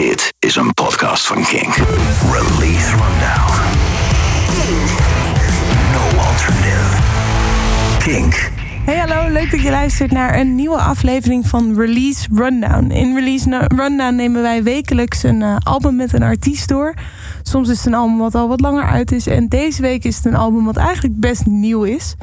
Dit is een podcast van Kink. Release Rundown. No alternative. Kink. Hey hallo, leuk dat je luistert naar een nieuwe aflevering van Release Rundown. In Release Rundown nemen wij wekelijks een eh, album met een artiest door. Soms is het een album wat al wat langer uit is. En deze week is het een album wat eigenlijk best nieuw is.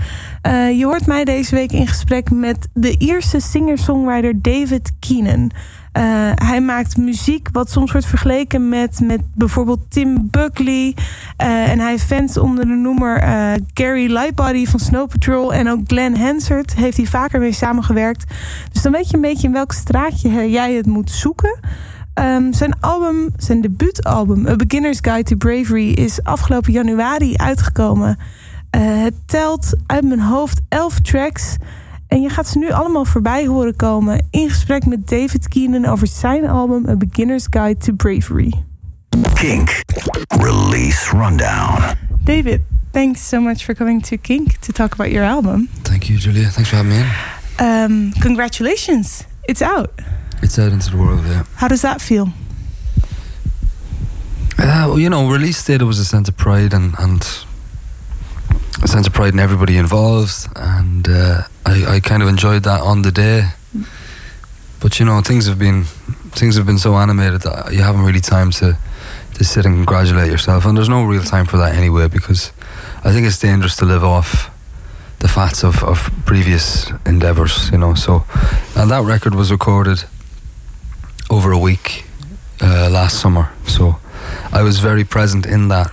Eh, je hoort mij deze week in gesprek met de Ierse singer-songwriter David Keenan. Eh, hij maakt muziek wat soms wordt vergeleken met, met bijvoorbeeld Tim Buckley. Eh, en hij heeft fans onder de noemer eh, Gary Lightbody van Snow Patrol. En ook Glenn Hansard heeft hij vaker mee samengewerkt. Dus dan weet je een beetje in welk straatje jij het moet zoeken. Ehm, zijn album, zijn debuutalbum, A Beginner's Guide to Bravery, is afgelopen januari uitgekomen. Het telt uit mijn hoofd 11 tracks. En je gaat ze nu allemaal voorbij horen komen in gesprek met David Keenan over zijn album A Beginner's Guide to Bravery. Kink. Release Rundown. David, thanks so much for coming to Kink to talk about your album. Thank you, Julia. Thanks for having me in. Um, congratulations, it's out. It's out into the world, yeah. How does that feel? Uh, well, you know, release date, it was a sense of pride and, and a sense of pride in everybody involved. And uh, I, I kind of enjoyed that on the day. But, you know, things have been things have been so animated that you haven't really time to, to sit and congratulate yourself. And there's no real time for that anyway because I think it's dangerous to live off the fats of, of previous endeavours, you know. So, and that record was recorded over a week uh, last summer. So I was very present in that,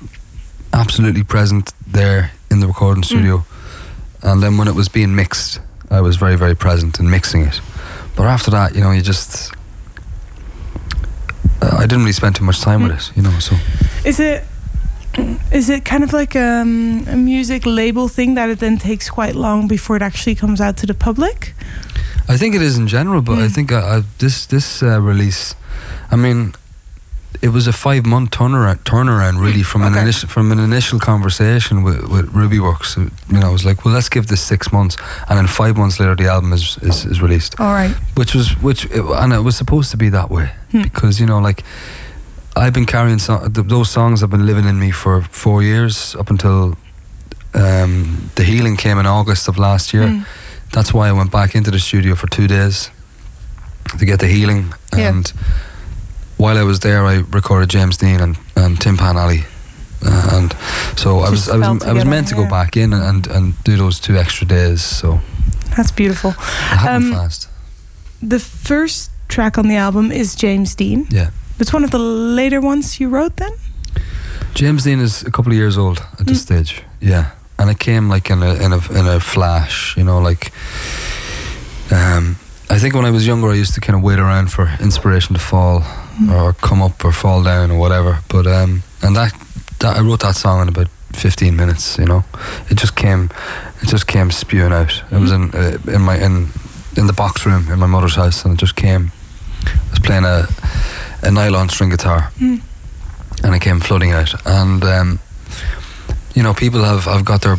absolutely present there in the recording studio. And then when it was being mixed, I was very, very present in mixing it. But after that, you know, you just. Uh, I didn't really spend too much time with it, you know, so. Is it is it kind of like um, a music label thing that it then takes quite long before it actually comes out to the public? I think it is in general, but I Mm. think I, I, this this uh, release, I mean, it was a five month turnaround turnaround really from an Okay. initial from an initial conversation with, with Rubyworks. You know, I was like, well, let's give this six months, and then five months later, the album is is, is released, All right. which was which, and it was supposed to be that way Hmm. because you know, like. I've been carrying so- th- those songs have been living in me for four years up until um, the healing came in August of last year Mm. that's why I went back into the studio for two days to get the healing. Yeah. While I was there, I recorded James Dean and, and Tin Pan Alley. Uh, and so I was Just I was I was meant to go back in and, and do those two extra days. So That's beautiful. it happened Um, fast. The first track on the album is James Dean. Yeah, It's one of the later ones you wrote then? James Dean is a couple of years old at this Mm. stage. Yeah, and it came like in a in a in a flash. You know, like um, I think when I was younger, I used to kind of wait around for inspiration to fall Mm. or come up or fall down or whatever. But um, and that, that I wrote that song in about fifteen minutes. You know, it just came, it just came spewing out. It was in uh, in my in in the box room in my mother's house, and it just came. I was playing a a nylon string guitar, Mm. and it came flooding out. And um, you know, people have have got their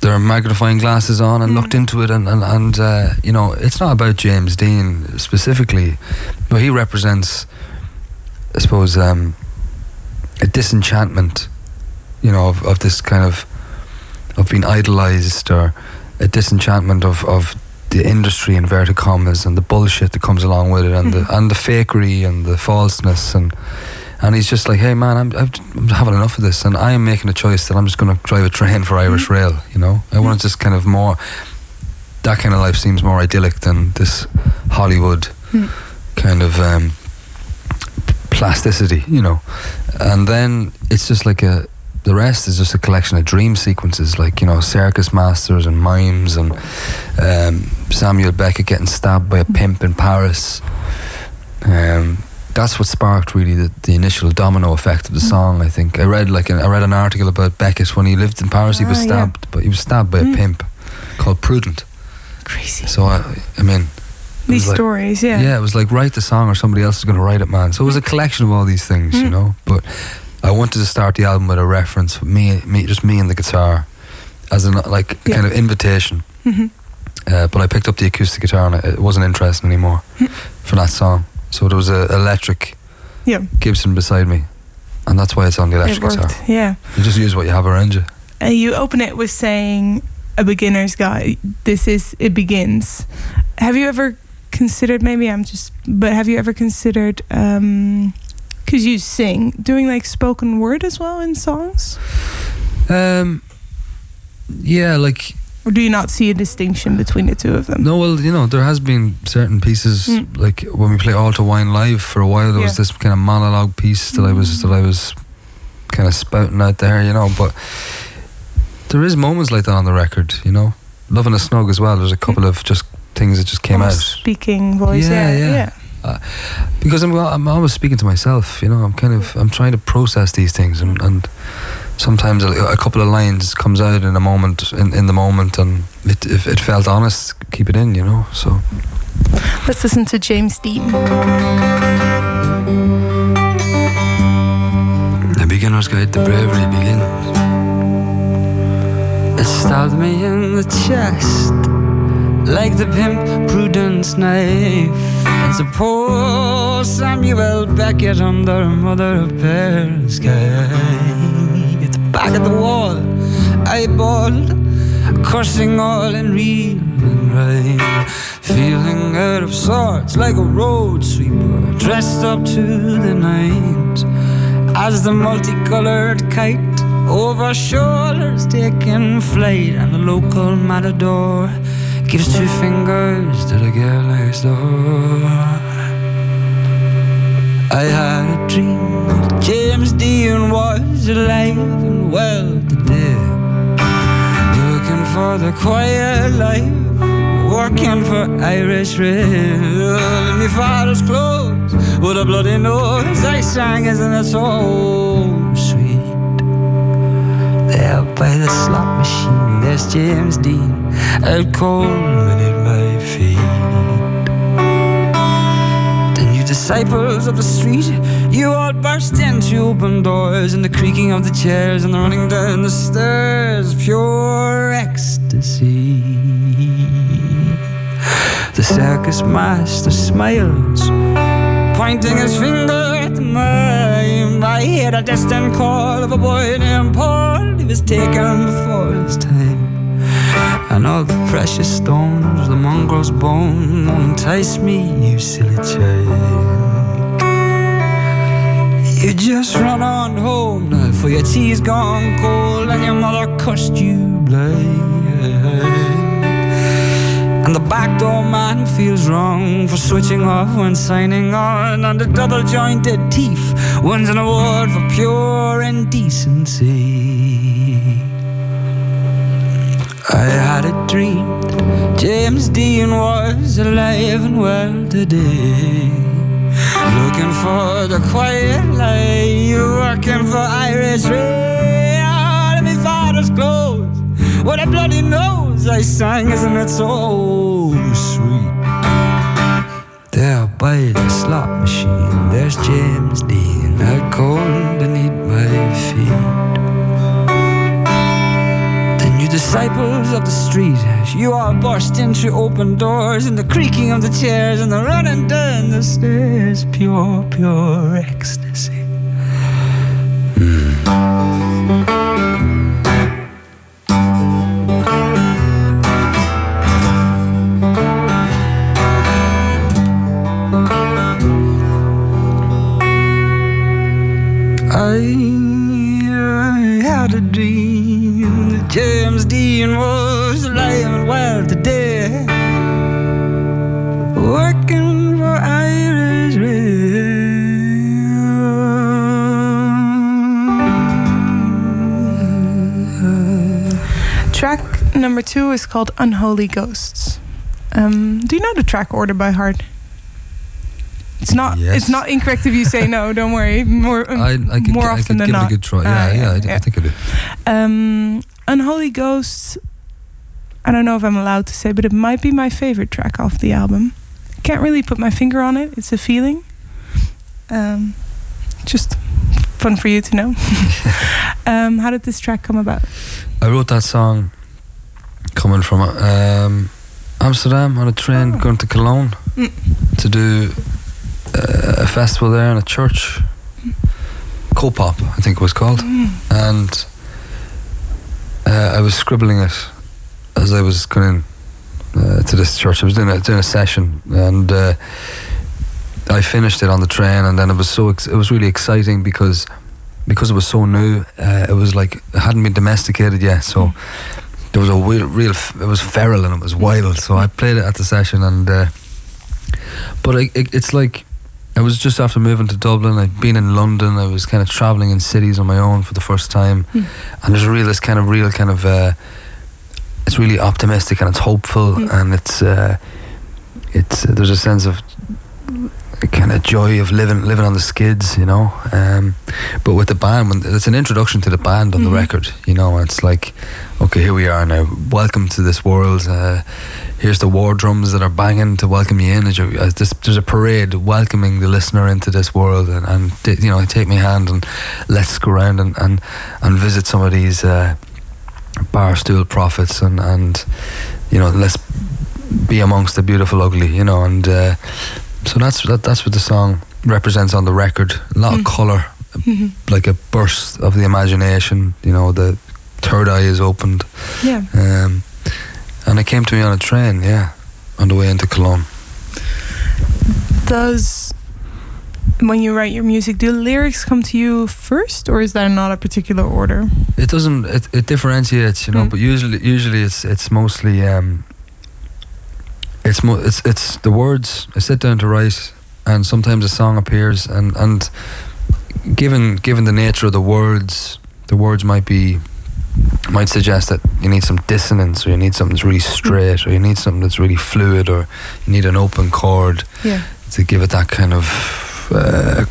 their magnifying glasses on and Mm. looked into it, and and, and uh, you know, it's not about James Dean specifically, but he represents, I suppose, um, a disenchantment, you know, of, of this kind of of being idolized or a disenchantment of of the industry inverted commas and the bullshit that comes along with it and the and the fakery and the falseness and and he's just like hey man I'm, I'm having enough of this and I am making a choice that I'm just going to drive a train for Irish Rail you know? I want to just kind of more that kind of life seems more idyllic than this Hollywood Mm. kind of um, plasticity you know? And then it's just like a the rest is just a collection of dream sequences like you know circus masters and mimes and um, Samuel Beckett getting stabbed by a pimp in Paris. Um, that's what sparked really the, the initial domino effect of the song I think I read like an, I read an article about Beckett when he lived in Paris he was Ah, yeah. stabbed but he was stabbed by Mm. a pimp called Prudent Crazy. so I, I mean These like- stories, yeah. yeah, it was like write the song or somebody else is going to write it, man. So it was a collection of all these things, you Mm. know. But I wanted to start the album with a reference, me, me, just me and the guitar, as an like a Yeah. kind of invitation. Mhm. Uh, but I picked up the acoustic guitar and it, wasn't interesting anymore Mm. for that song. So there was a electric Yeah. Gibson beside me, and that's why it's on the electric it guitar. Yeah. You just use what you have around you. And you open it with saying a beginner's guide. This is it begins. Have you ever considered? Maybe I'm just. But have you ever considered? um because you sing, doing like spoken word as well in songs, Um, yeah, like or do you not see a distinction between the two of them? no, well, you know, there has been certain pieces Mm. like when we play Altar Wine live for a while. There was this kind of monologue piece that I was that I was kind of spouting out there, you know. But there is moments like that on the record, you know. Love in a Snug as well. There's a couple of just things that just came out. Speaking voice. Yeah, Yeah, yeah. yeah. because I'm I'm always speaking to myself. You know, I'm kind of I'm trying to process these things, and, and sometimes a, a couple of lines comes out in a moment in, in the moment, and it, if it felt honest, keep it in. You know, so Let's listen to James Dean. The beginner's guide to bravery begins. It stabbed me in the chest like the pimp Prudent's knife. It's a poor Samuel Beckett under Mother of Pearl sky. Back at the wall, eyeballed, cursing all and right. Feeling out of sorts like a road sweeper, dressed up to the nines as the multicolored kite over shoulders taking flight, and the local matador gives two fingers to the girl next door. I had a dream that James Dean was alive and well today, looking for the quiet life. Working for Irish Rail in my father's clothes with a bloody nose. I sang, isn't it so sweet? There by the slot machine, there's James Dean out cold at disciples of the street, you all burst into open doors and the creaking of the chairs and the running down the stairs, pure ecstasy. The circus master smiles, pointing his finger at the mime. I hear the distant call of a boy named Paul. He was taken before his time. And all the precious stones, the mongrel's bone, won't entice me, you silly child. You just run on home now, for your tea's gone cold and your mother cursed you blind. And the backdoor man feels wrong for switching off when signing on. And the double jointed thief wins an award for pure indecency. I had a dream that James Dean was alive and well today. Looking for the quiet life, working for Irish Rail. My father's clothes, what a bloody nose I sang, isn't it so sweet? There by the slot machine, there's James Dean, out cold disciples of the street, you all burst into open doors, and the creaking of the chairs, and the running down the stairs, pure, pure ecstasy. Two is called Unholy Ghosts. Um, do you know the track order by heart? It's not. Yes. It's not incorrect if you say no. Don't worry. More. um, I, I could, more I often could than give not. it a good try. Ah, Yeah, yeah, I, yeah. I think I do. Um, Unholy Ghosts. I don't know if I'm allowed to say, but it might be my favorite track off the album. Can't really put my finger on it. It's a feeling. Um, just fun for you to know. um, how did this track come about? I wrote that song coming from um, Amsterdam on a train Oh. going to Cologne Mm. to do uh, a festival there in a church. Co-pop, I think it was called, and uh, I was scribbling it as I was going uh, to this church. I was doing a, doing a session, and uh, I finished it on the train, and then it was so ex- it was really exciting because because it was so new. Uh, it was like it hadn't been domesticated yet, so there was a real, real it was feral and it was wild. So I played it at the session, and uh, but I, it, it's like I was just after moving to Dublin. I'd been in London. I was kind of traveling in cities on my own for the first time, and there's a real this kind of real kind of. Uh, it's really optimistic and it's hopeful and it's uh, it's uh, there's a sense of kind of joy of living living on the skids, you know. Um, but with the band, when it's an introduction to the band on the record, you know. It's like, okay, here we are now. Welcome to this world. Uh, here's the war drums that are banging to welcome you in. As you, as this, there's a parade welcoming the listener into this world, and, and you know, take my hand and let's go around and and, and visit some of these. Uh, barstool prophets and and you know let's be amongst the beautiful ugly you know and uh, so that's that, that's what the song represents on the record a lot of color like a burst of the imagination you know the third eye is opened Yeah. um, and it came to me on a train yeah on the way into Cologne Does when you write your music, do lyrics come to you first, or is that not a particular order? It doesn't. It, it differentiates, you know. Mm. But usually, usually it's it's mostly um, it's mo- it's it's the words. I sit down to write, and sometimes a song appears, and and given given the nature of the words, the words might be might suggest that you need some dissonance, or you need something that's really straight, or you need something that's really fluid, or you need an open chord Yeah. to give it that kind of uh,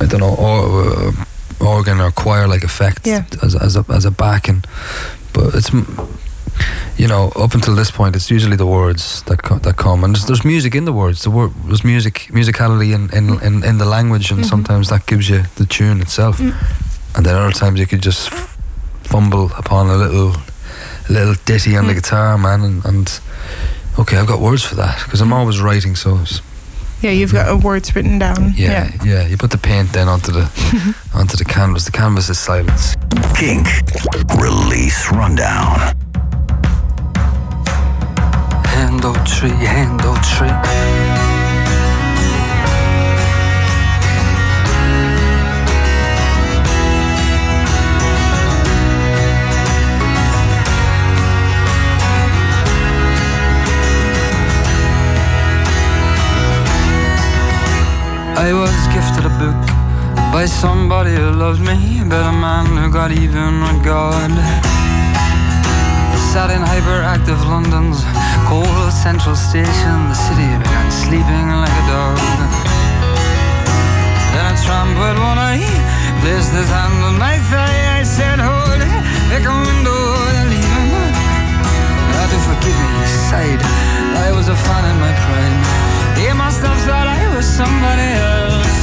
I don't know or, uh, organ or choir like effect Yeah. as as a as a backing. But it's you know up until this point it's usually the words that co- that come and there's, there's music in the words. The word there's music musicality in in, in, in the language and Mhm. sometimes that gives you the tune itself. Mm. And then other times you could just f- fumble upon a little a little ditty on the Mm. guitar, man, and, and okay, I've got words for that because I'm always writing, so it's, Yeah, you've got uh, words written down. yeah, yeah, You put the paint then onto the onto the canvas. The canvas is silence. Kink. Release Rundown. Hand o' tree, hand o' tree. I was gifted a book by somebody who loved me, but a man who got even with God. Sat in hyperactive London's cold central station. The city began sleeping like a dog. Then a tramp with one eye placed his hand on my thigh. I said, Hold it, pick a window, him. Ah, do forgive me, he sighed. I was a fan in my prime. He must have thought I somebody else.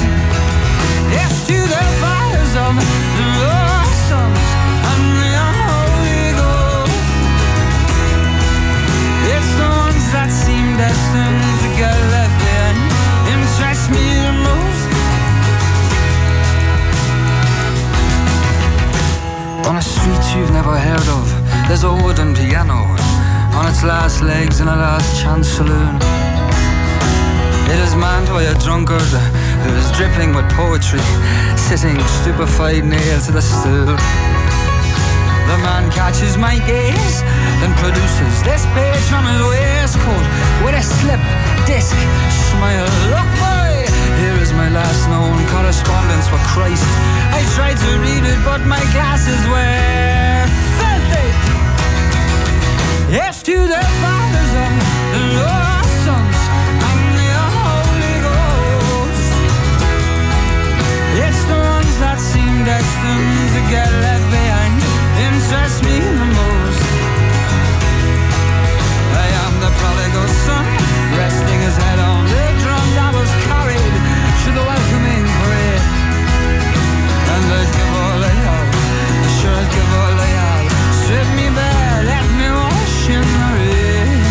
Yes, to the fires of the Lord's sons and the unholy ghost. It's the ones that seem destined to get left behind interest me the most. On a street you've never heard of, there's a wooden piano on its last legs in a last chance saloon. It is manned by a drunkard who is dripping with poetry, sitting stupefied near to the stool. The man catches my gaze, then produces this page from his waistcoat with a slip disc smile. Look, boy, here is my last known correspondence with Christ. I tried to read it, but my glasses were filthy. Yes, to the fathers of the lost that seem destined to get left behind interest me the most. I am the prodigal son, resting his head on the drum that was carried to the welcoming parade. And I'd give all I have, sure I'd give all I have. Strip me bare, let me wash in the rain.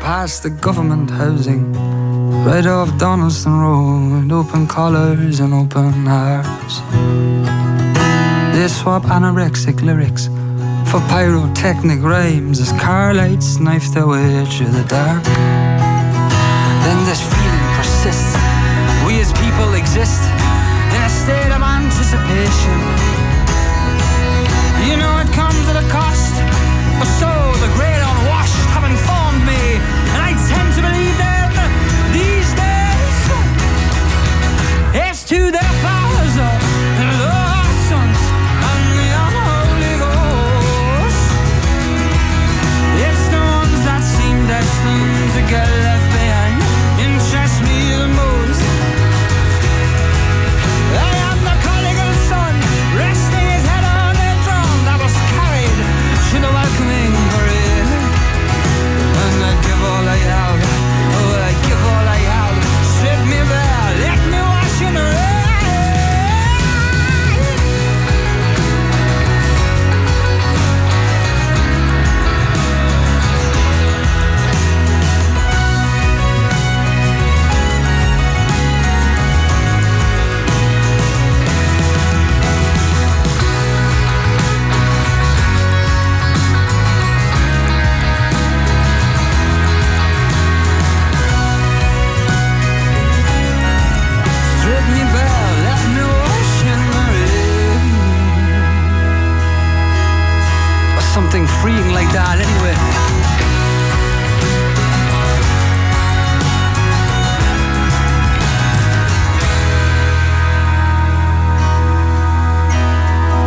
Past the government housing Right off Donaldson Road, open collars and open hearts. They swap anorexic lyrics for pyrotechnic rhymes as car lights knife their way through the dark. Then this feeling persists. We as people exist in a state of anticipation. You know it comes at a cost, so to their fathers, and their sons, and the ghost. It's the ones that seem destined to get like that, anyway.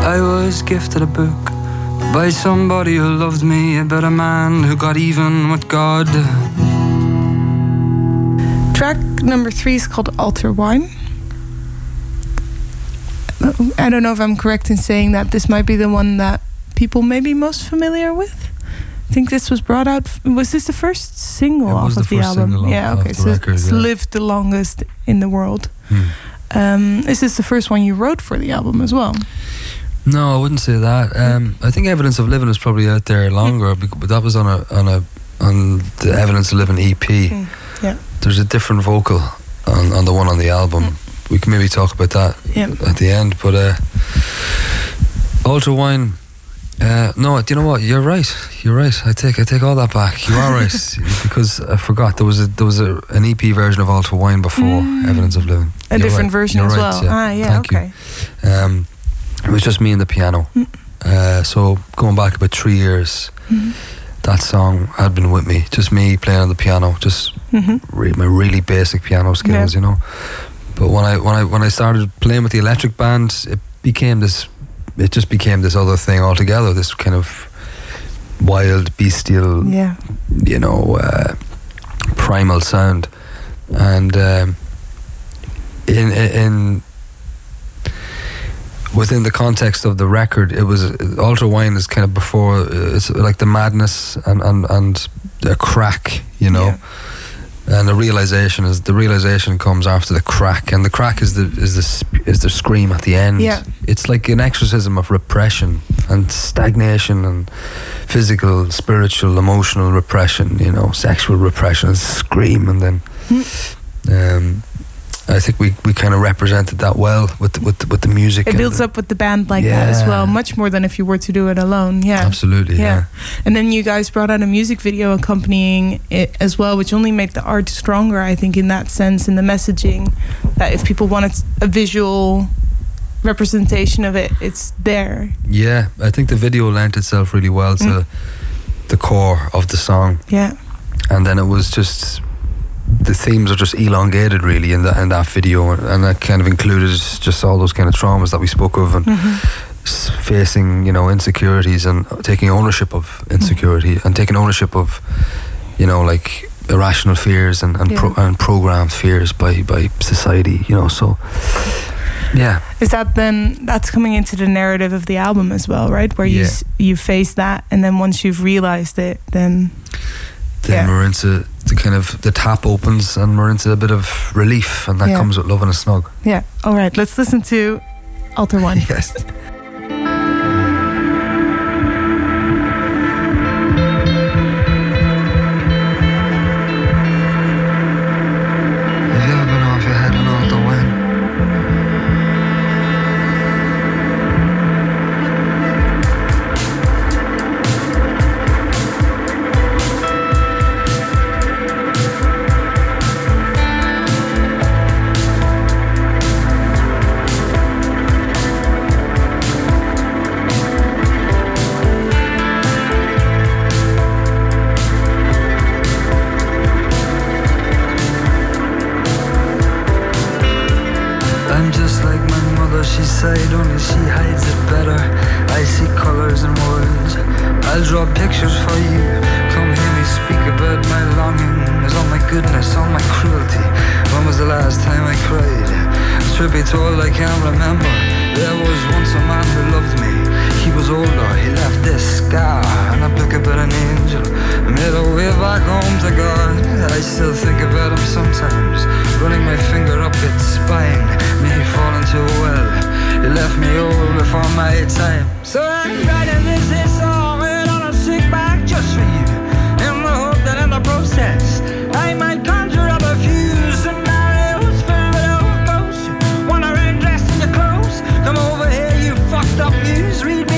I was gifted a book by somebody who loved me, about a man who got even with God. Track number three is called Altar Wine. I don't know if I'm correct in saying that this might be the one that people may be most familiar with. I think this was brought out. Was this the first single It off of the the, album? yeah, okay. so record, it's yeah. lived the longest in the world. Hmm. Um, is this the first one you wrote for the album as well? No, I wouldn't say that. Um, I think Evidence of Living was probably out there longer, bec- but that was on a on a on the Evidence of Living EP. Mm, yeah. There's a different vocal on, on the one on the album. We can maybe talk about that Yeah. at the end. But uh, Altar Wine. Uh, no, do you know what? You're right. You're right. I take I take all that back. You are right because I forgot there was a there was a, an EP version of Altar Wine before Mm. Evidence of Living. A You're different right. version You're as right, well. Ah, yeah, Thank you. okay. Um, it was just me and the piano. Mm. Uh, so going back about three years, Mhm. that song had been with me. Just me playing on the piano, just Mhm. re- my really basic piano skills, Yeah. you know. But when I when I when I started playing with the electric band, it became this. It just became this other thing altogether. This kind of wild, bestial, Yeah. you know, uh, primal sound, and um, in in within the context of the record, it was Altar Wine is kind of before uh, it's like the madness and and and the crack, you know. Yeah. And the realization is the realization comes after the crack, and the crack is the is the is the scream at the end. Yeah. it's like an exorcism of repression and stagnation and physical, spiritual, emotional repression. You know, sexual repression, and scream, and then um, I think we, we kind of represented that well with the, with with the music. It builds the- up with the band like that as well, much more than if you were to do it alone. Yeah. Absolutely, yeah. And then you guys brought out a music video accompanying it as well, which only made the art stronger, I think, in that sense, in the messaging. That if people wanted a visual representation of it, it's there. Yeah, I think the video lent itself really well to Mm. the core of the song, Yeah. and then it was just the themes are just elongated really in that in that video, and that kind of included just all those kind of traumas that we spoke of and Mhm. facing you know insecurities and taking ownership of insecurity and taking ownership of you know like irrational fears and and, pro- and programmed fears by by society you know so yeah Is that then that's coming into the narrative of the album as well, right? Where you Yeah. s- you face that, and then once you've realized it, then then Yeah. we're into the kind of the tap opens and we're into a bit of relief and that Yeah. comes with love and a snug yeah. All right, let's listen to Altar Wine Yes. first. I'm just like my mother, she sighed, only she hides it better. I see colors and words. I'll draw pictures for you. Come hear me speak about my longings, all my goodness, all my cruelty. When was the last time I cried? Truth be told, I can't remember. There was once a man who loved me. He was older, he left this scar and a book about an angel. Made a way back home to God. I still think about him sometimes, running my finger up its spine. May he fall into a well. He left me old before my time. So I'm writing this hit song right on a sick bag just for you. In the hope that in the process, I might conjure up a few scenarios filled with old ghosts. Wanna rain dressed in your clothes? Come over here, you fucked up news. Read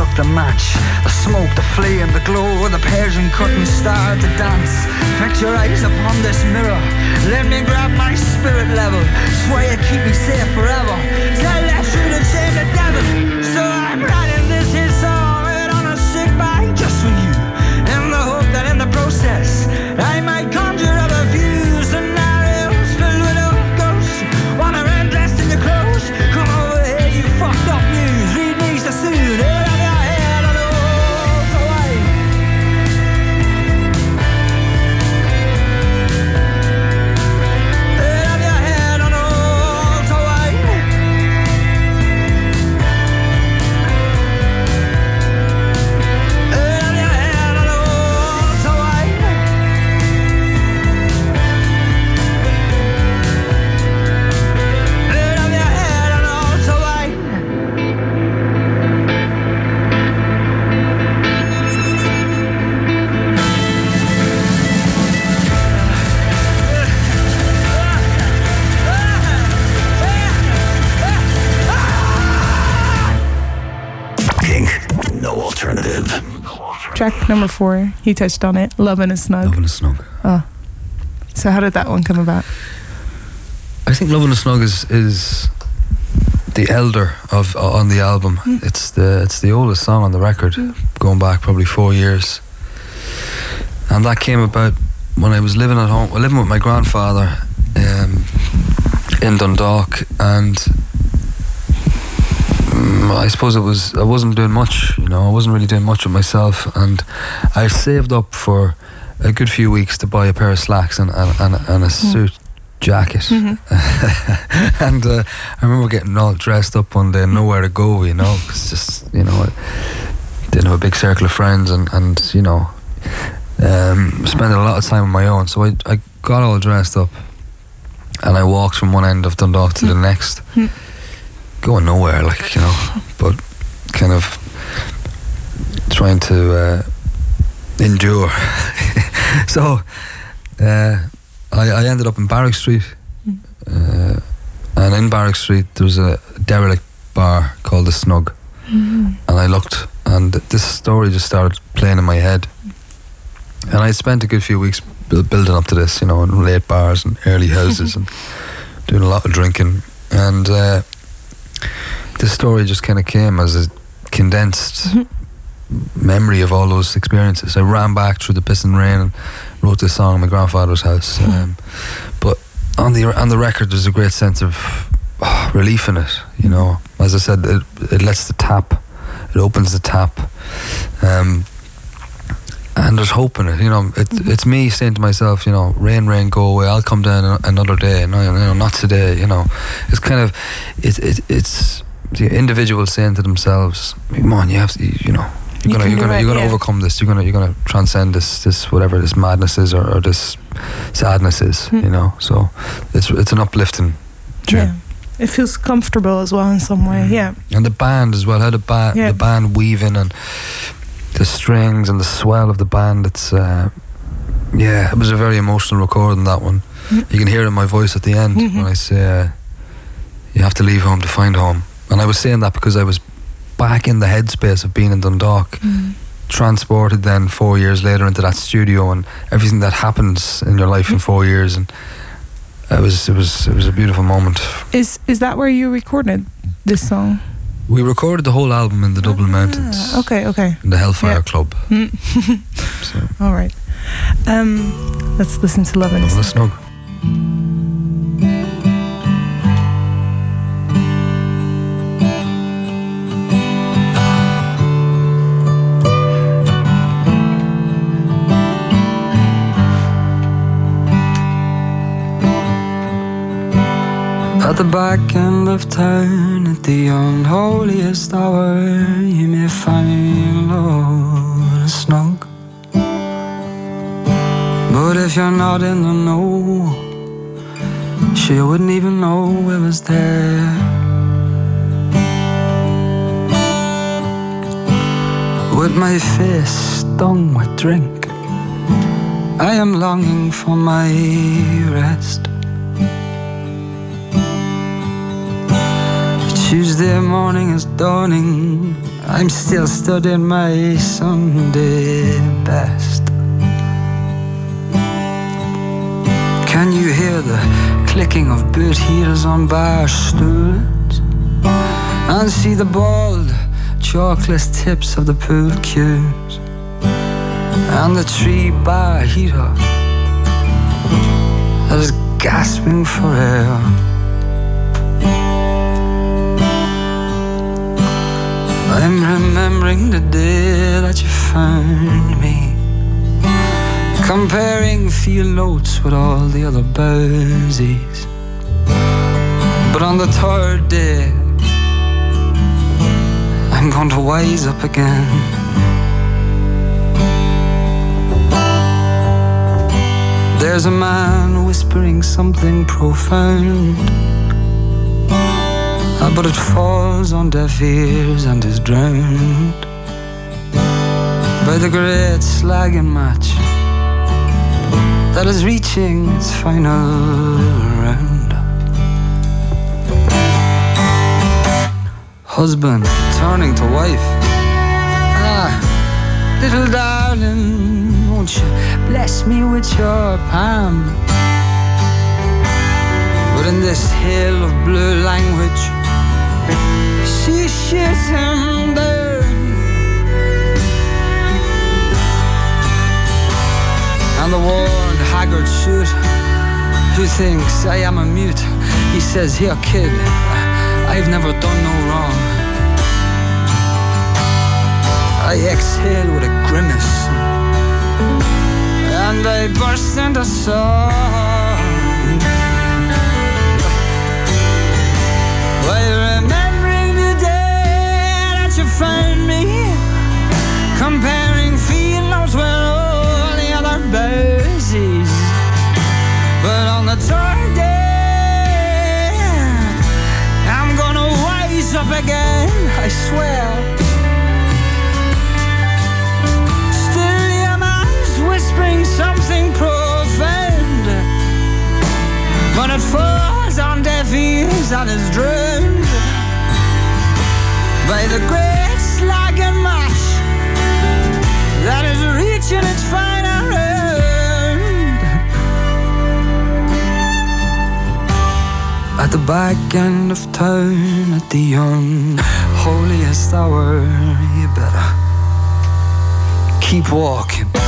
struck the match. The smoke, the flame, the glow, the Persian curtain started to dance. Fix your eyes upon this mirror, let me grab my spirit level. Swear you keep me safe forever. Track number four, he touched on it. Love and a snug. Love in a Snug. So how did that one come about? I think Love Loving a Snug is is the elder of uh, on the album. It's the it's the oldest song on the record, going back probably four years. And that came about when I was living at home, living with my grandfather um, in Dundalk, and I suppose it was I wasn't doing much. You know, I wasn't really doing much of myself, and I saved up for a good few weeks to buy a pair of slacks and and, and, and a suit jacket. and uh, I remember getting all dressed up one day, nowhere to go. You know, 'cause just you know, I didn't have a big circle of friends, and and you know, um, spending a lot of time on my own. So I I got all dressed up, and I walked from one end of Dundalk to the next, going nowhere, like you know, but kind of trying to uh, endure. so uh, I, I ended up in Barrack Street, uh, and in Barrack Street there was a derelict bar called the Snug, and I looked, and this story just started playing in my head, and I spent a good few weeks bu- building up to this, you know, in late bars and early houses and doing a lot of drinking, and this story just kind of came as a condensed memory of all those experiences. I ran back through the piss and rain and wrote this song in my grandfather's house. Um, but on the on the record, there's a great sense of ah, relief in it. You know, as I said, it, it lets the tap, it opens the tap, um, and there's hope in it. You know, it, it's me saying to myself, you know, rain, rain, go away. I'll come down another day. No, you know, not today. You know, it's kind of it's it, it's the individual saying to themselves, "Come on, you have to, you know." You're You gonna, you're gonna, it, you're gonna yeah. overcome this. You're gonna, you're gonna transcend this, this whatever this madness is or, or this sadness is. Hmm. You know, so it's it's an uplifting tune. Yeah. It feels comfortable as well in some way. Yeah. And the band as well, how the band Yeah. the band weaving and the strings and the swell of the band. It's uh, yeah, it was a very emotional recording that one. You can hear it in my voice at the end when I say uh, you have to leave home to find home. And I was saying that because I was back in the headspace of being in Dundalk transported then four years later into that studio and everything that happens in your life in four years and it was it was it was a beautiful moment. Is is that where you recorded this song? We recorded the whole album in the Dublin Mountains. Ah, okay, okay. In the Hellfire Yeah. Club. So All right. Um, let's listen to Love in a Love Snug. At the back end of town, at the unholiest hour, you may find love snug. But if you're not in the know, she wouldn't even know it was there. With my face stung with drink, I am longing for my rest. Tuesday morning is dawning. I'm still studying my Sunday best. Can you hear the clicking of boot heels on bar stools? And see the bald, chocolate tips of the pool cues? And the tree bar heater that is gasping for air. I'm remembering the day that you found me. Comparing field notes with all the other bowsies But on the third day I'm going to wise up again. There's a man whispering something profound Ah, but it falls on deaf ears and is drowned by the great slagging match that is reaching its final round. Husband turning to wife. Ah, little darling, won't you bless me with your palm? But in this hail of blue language, him down. And the worn, haggard suit, who thinks I am a mute, he says, Here, kid, I've never done no wrong. I exhale with a grimace, and I burst into song. Found me. Comparing field notes with all the other bowsies But on the third day I'm gonna wise up again, I swear. Still your man's whispering something profound. But it falls on deaf ears and is drowned by the great that is reaching its final round. At the back end of town, at the unholiest hour, you better keep walking.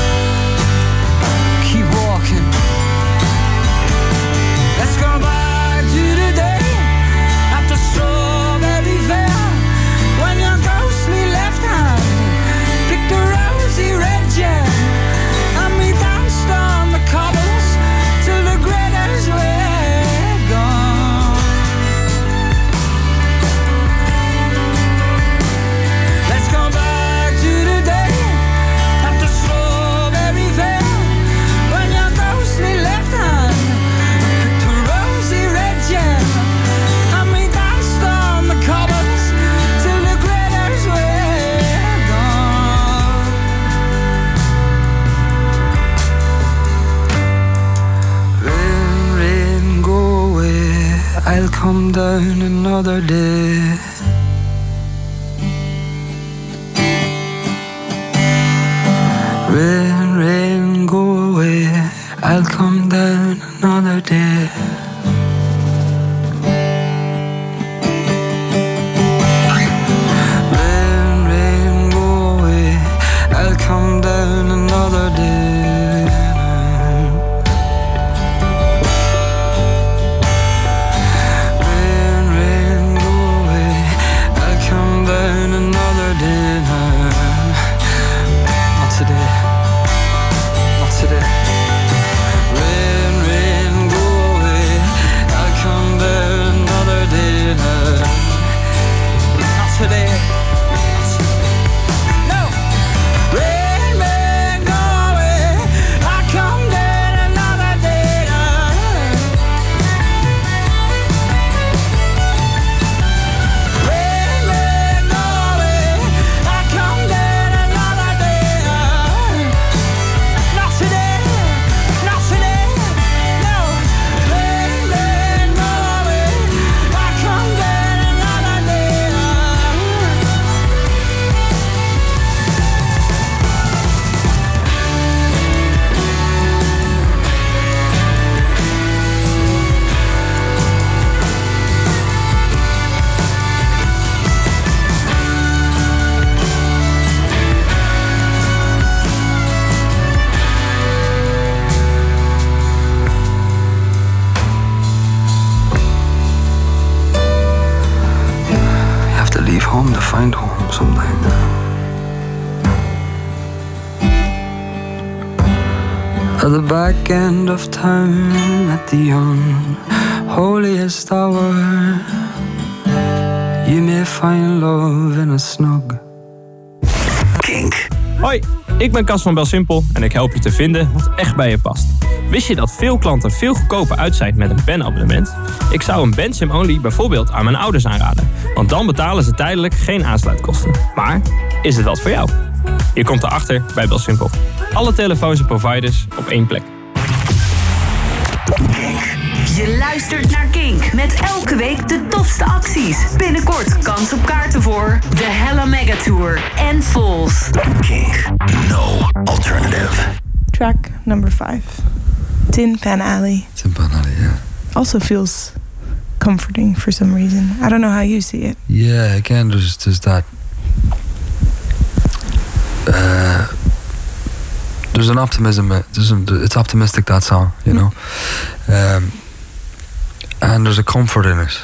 I'll come down another day. Rain, rain, go away. I'll come down another day. At the back end of town, at the unholiest hour, you may find love in a snug. Kink. Hoi, ik ben Cas van Belsimpel en ik help je te vinden wat echt bij je past. Wist je dat veel klanten veel goedkoper uit zijn met een bandabonnement? Ik zou een Bandsim Only bijvoorbeeld aan mijn ouders aanraden. Want dan betalen ze tijdelijk geen aansluitkosten. Maar is het wat voor jou? Je komt erachter bij Belsimpel. Alle telefoons en providers op één plek. Je luistert naar Kink met elke week de tofste acties. Binnenkort kans op kaarten voor de Hella Mega Tour en Falls. Kink. No alternative. Track number five. Tin Pan Alley. Simple, yeah. Also feels comforting for some reason. I don't know how you see it. Yeah, again, there's there's that. Uh, there's an optimism. uh, There's an, it's optimistic that song, you know, um, and there's a comfort in it.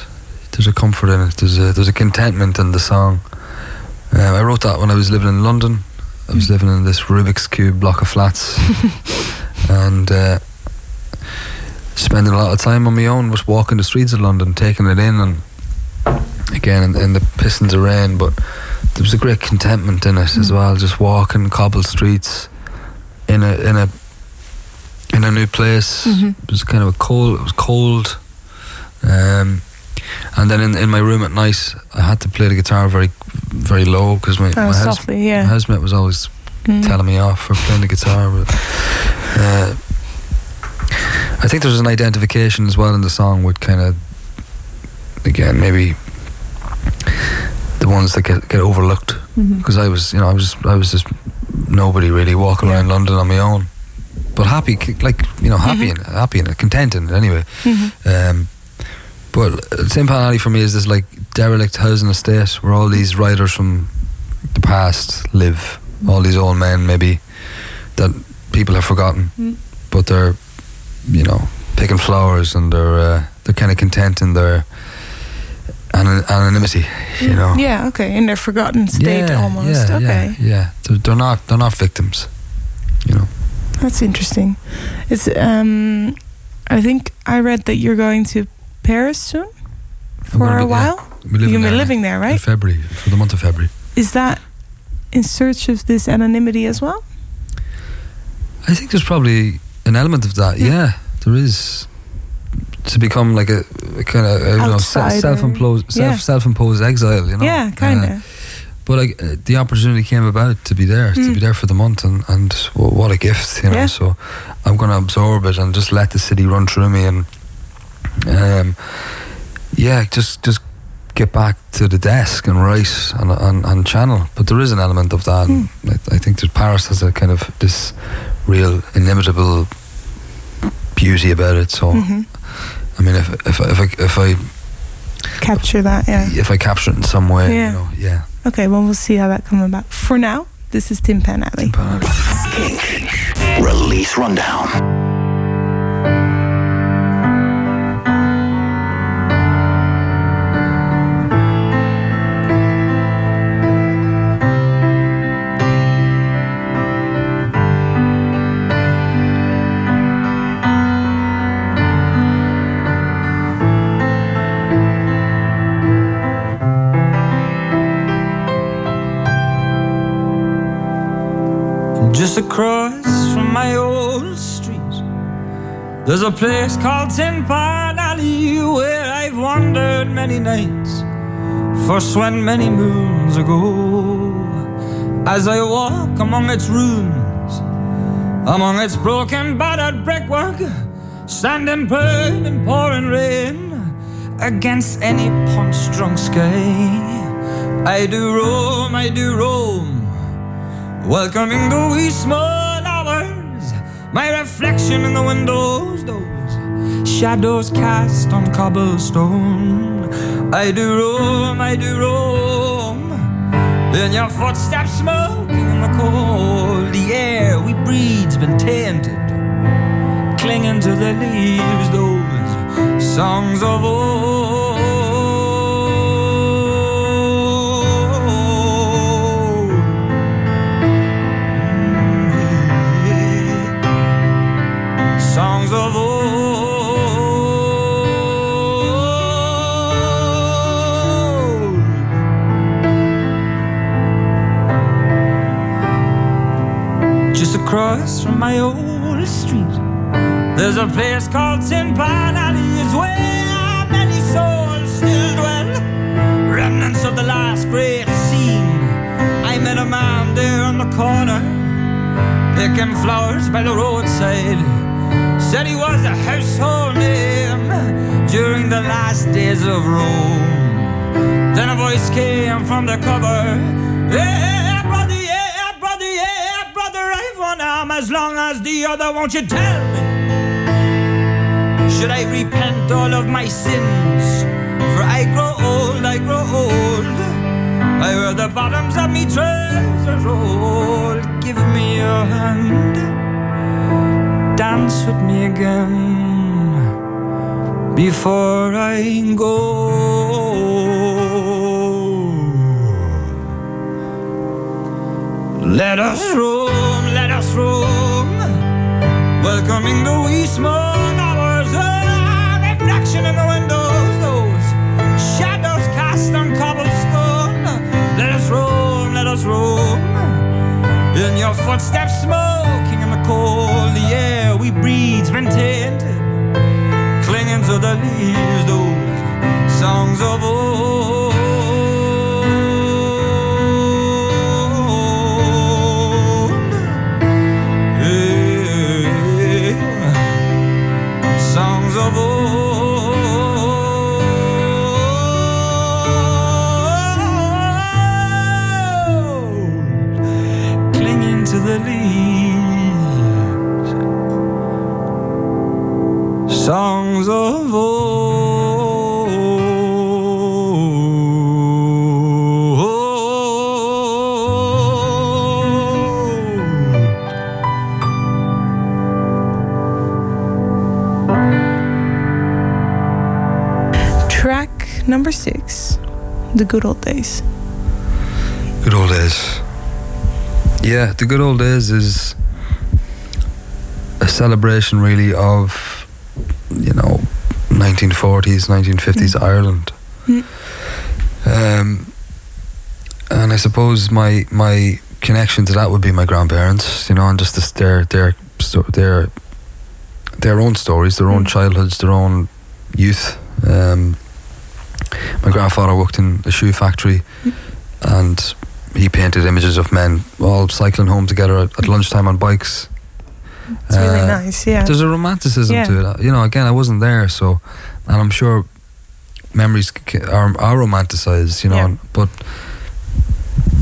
There's a comfort in it. There's a there's a contentment in the song. Um, I wrote that when I was living in London. I was living in this Rubik's cube block of flats, and uh, spending a lot of time on my own, just walking the streets of London, taking it in, and again in, in the pistons of rain. But there was a great contentment in it as well, just walking cobbled streets in a in a in a new place. It was kind of a cold. It was cold. Um, and then in, in my room at night, I had to play the guitar very, very low because my, Oh, my, softly, yeah. my housemate was always Mm. telling me off for playing the guitar. But uh, I think there's an identification as well in the song with kind of, again, maybe the ones that get get overlooked because I was, you know, I was I was just nobody really walking Yeah. around London on my own, but happy, like you know, happy and happy and content in it anyway. Mhm. Um, but Tin Pan Alley for me is this like derelict housing estate where all these writers from the past live. All these old men, maybe that people have forgotten, Mm. but they're, you know, picking flowers and they're uh, they're kind of content in their anonymity, you know. Yeah, okay. In their forgotten state yeah, almost. Yeah, okay. yeah, yeah. They're, they're not they're not victims, you know. That's interesting. It's um I think I read that you're going to Paris soon for a be- yeah. while. We're You're living be there living there, in right? February for the month of February. Is that in search of this anonymity as well? I think there's probably an element of that. Yeah. Yeah, there is. To become like a, a kind of I don't know, self-imposed, Yeah. self, self-imposed exile. You know. yeah, kind of. Uh, but like uh, the opportunity came about to be there, to Mm. be there for the month, and and wh- what a gift, you know. Yeah. So I'm going to absorb it and just let the city run through me, and um, yeah, just just get back to the desk and write and, and, and channel. But there is an element of that. And I, I think that Paris has a kind of this real inimitable beauty about it. So, Mhm. I mean, if if if I if I Capture that, yeah. if I capture it in some way, Yeah. you know, yeah. Okay, well, we'll see how that comes about. For now, this is Tin Pan Alley. But Release Rundown. Just across from my old street, there's a place called Tin Pan Alley where I've wandered many nights. First went many moons ago. As I walk among its ruins, among its broken, battered brickwork, standing burn and pouring rain against any punch-drunk sky. I do roam, I do roam. Welcoming the wee small hours, my reflection in the windows, those shadows cast on cobblestone. I do roam, I do roam, in your footsteps smoking in the cold. The air we breathe's been tainted, clinging to the leaves, those songs of old. Of old. Just across from my old street, there's a place called Tin is where many souls still dwell. Remnants of the last great scene. I met a man there on the corner picking flowers by the roadside. Said he was a household name during the last days of Rome. Then a voice came from the cover. Yeah, brother, yeah, brother, yeah, brother, I've one arm as long as the other. Won't you tell me? Should I repent all of my sins? For I grow old, I grow old. I wear the bottoms of me trousers roll. Give me your hand, dance with me again before I go. Let us roam, let us roam, welcoming the wee small hours. Reflection in the windows, those shadows cast on cobblestone. Let us roam, let us roam. In your footsteps, smoking in the cold, air we breathe's been tainted, clinging to the leaves, those songs of old. Number six, The Good Old Days. Good old days. Yeah, the good old days is a celebration, really, of you know, 1940s, 1950s Ireland. Mm. Um, and I suppose my my connection to that would be my grandparents, you know, and just this, their their their their own stories, their own Mm. childhoods, their own youth. Um, my grandfather worked in a shoe factory, and he painted images of men all cycling home together at, at lunchtime on bikes. It's really Uh, nice, yeah. There's a romanticism Yeah. to it. You know, again, I wasn't there, so, and I'm sure memories are, are romanticized, you know. Yeah. But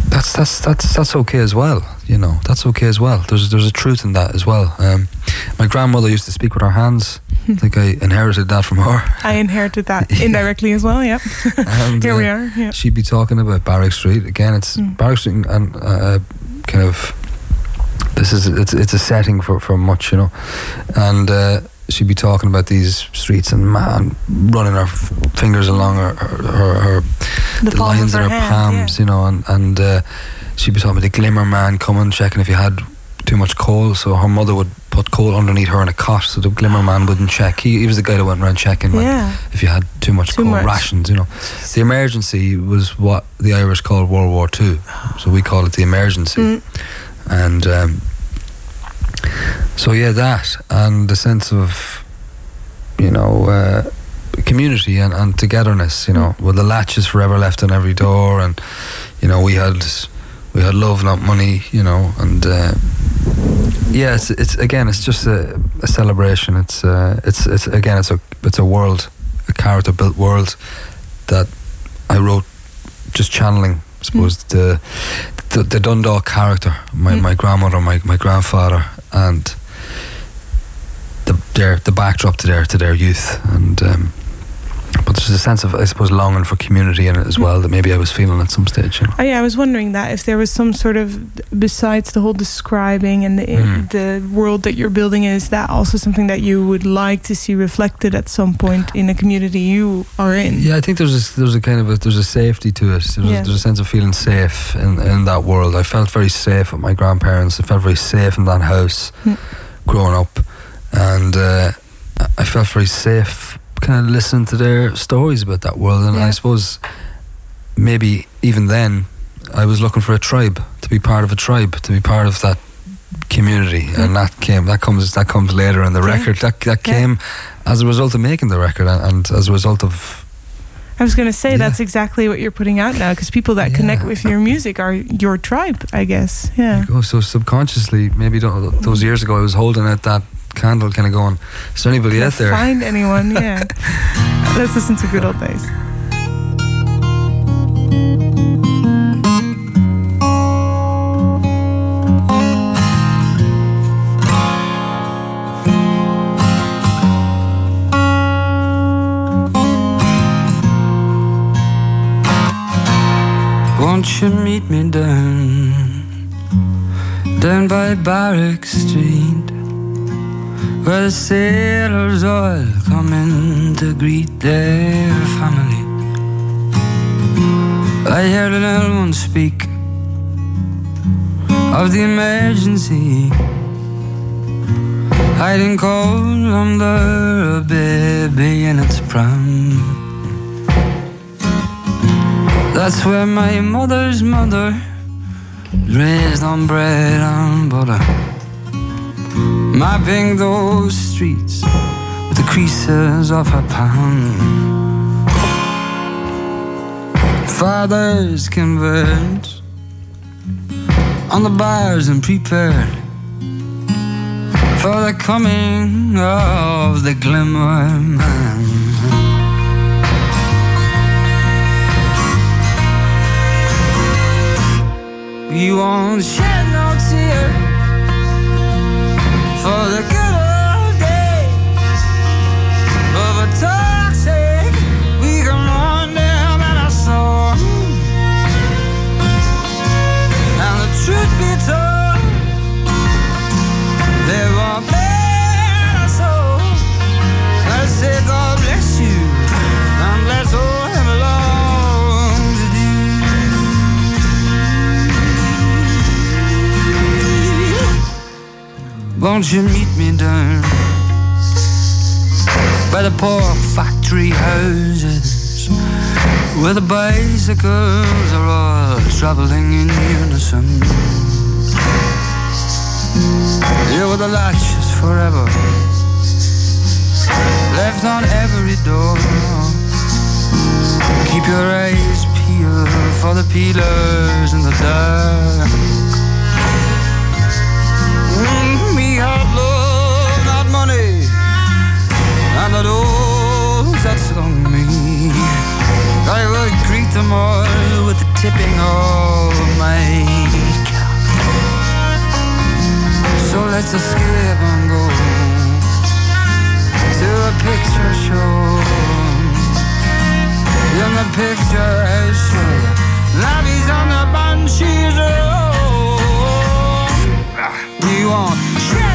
that's that's that's that's okay as well, you know. That's okay as well. There's there's a truth in that as well. Um, my grandmother used to speak with her hands. I think I inherited that from her. I inherited that indirectly as well. Yep. And, Here we uh, are. Yeah. She'd be talking about Barrack Street again. It's Mm. Barrack Street and uh, kind of this is it's it's a setting for for much, you know, and. Uh, She'd be talking about these streets and man running her f- fingers along her her, her, her The the lines of in her her palms, you know, and and uh, she'd be talking about the glimmer man coming, checking if you had too much coal. So her mother would put coal underneath her in a cot, so the glimmer man wouldn't check. He, he was the guy that went around checking Yeah. if you had too much Too coal much. rations, you know. The emergency was what the Irish called World War Two, so we call it the emergency, Mm. and um, so yeah, that and the sense of you know. Uh, community and, and togetherness you know with the latches forever left on every door and you know we had we had love not money you know and uh, yeah it's it's again it's just a, a celebration. It's uh, it's it's again it's a it's a world a character built world that I wrote just channeling I suppose the, the the Dundalk character my, Mm. my grandmother my, my grandfather and the their the backdrop to their to their youth. And um, but there's a sense of I suppose longing for community in it as well that maybe I was feeling at some stage you know Oh, yeah, I was wondering that if there was some sort of besides the whole describing and the Mm. the world that you're building, is that also something that you would like to see reflected at some point in a community you are in? Yeah, I think there's a, there's a kind of a, there's a safety to it. There's, Yeah. a, there's a sense of feeling safe in, in that world. I felt very safe with my grandparents. I felt very safe in that house Mm. growing up, and uh, I felt very safe kind of listening to their stories about that world. And Yeah. I suppose maybe even then I was looking for a tribe to be part of a tribe to be part of that community, and mm-hmm. that came that comes that comes later in the Yeah. record. That that Yeah. came as a result of making the record and, and as a result of I was going to say that's exactly what you're putting out now, because people that connect with your music are your tribe, I guess. Yeah. Oh, so subconsciously, maybe tho- those years ago, I was holding out that candle, kind of going, "Is there anybody out there?" Find anyone? Yeah. Let's listen to good old days. Won't you meet me down, down by Barrack Street, where the sailors all come in to greet their family? I heard an old one speak of the emergency, hiding cold under a baby in its pram. That's where my mother's mother raised on bread and butter, mapping those streets with the creases of her palm. Fathers converged on the bars and prepared for the coming of the glimmer man. We won't shed no tears for the good Won't you meet me down by the poor factory houses where the bicycles are all traveling in unison? Yeah, where the latches forever left on every door. Keep your eyes peeled for the peelers in the dark. Mm, treat them all with the tipping of my cap. So let's escape and go to a picture show. In the picture show, Lavies on the banshees. Oh, ah. you want?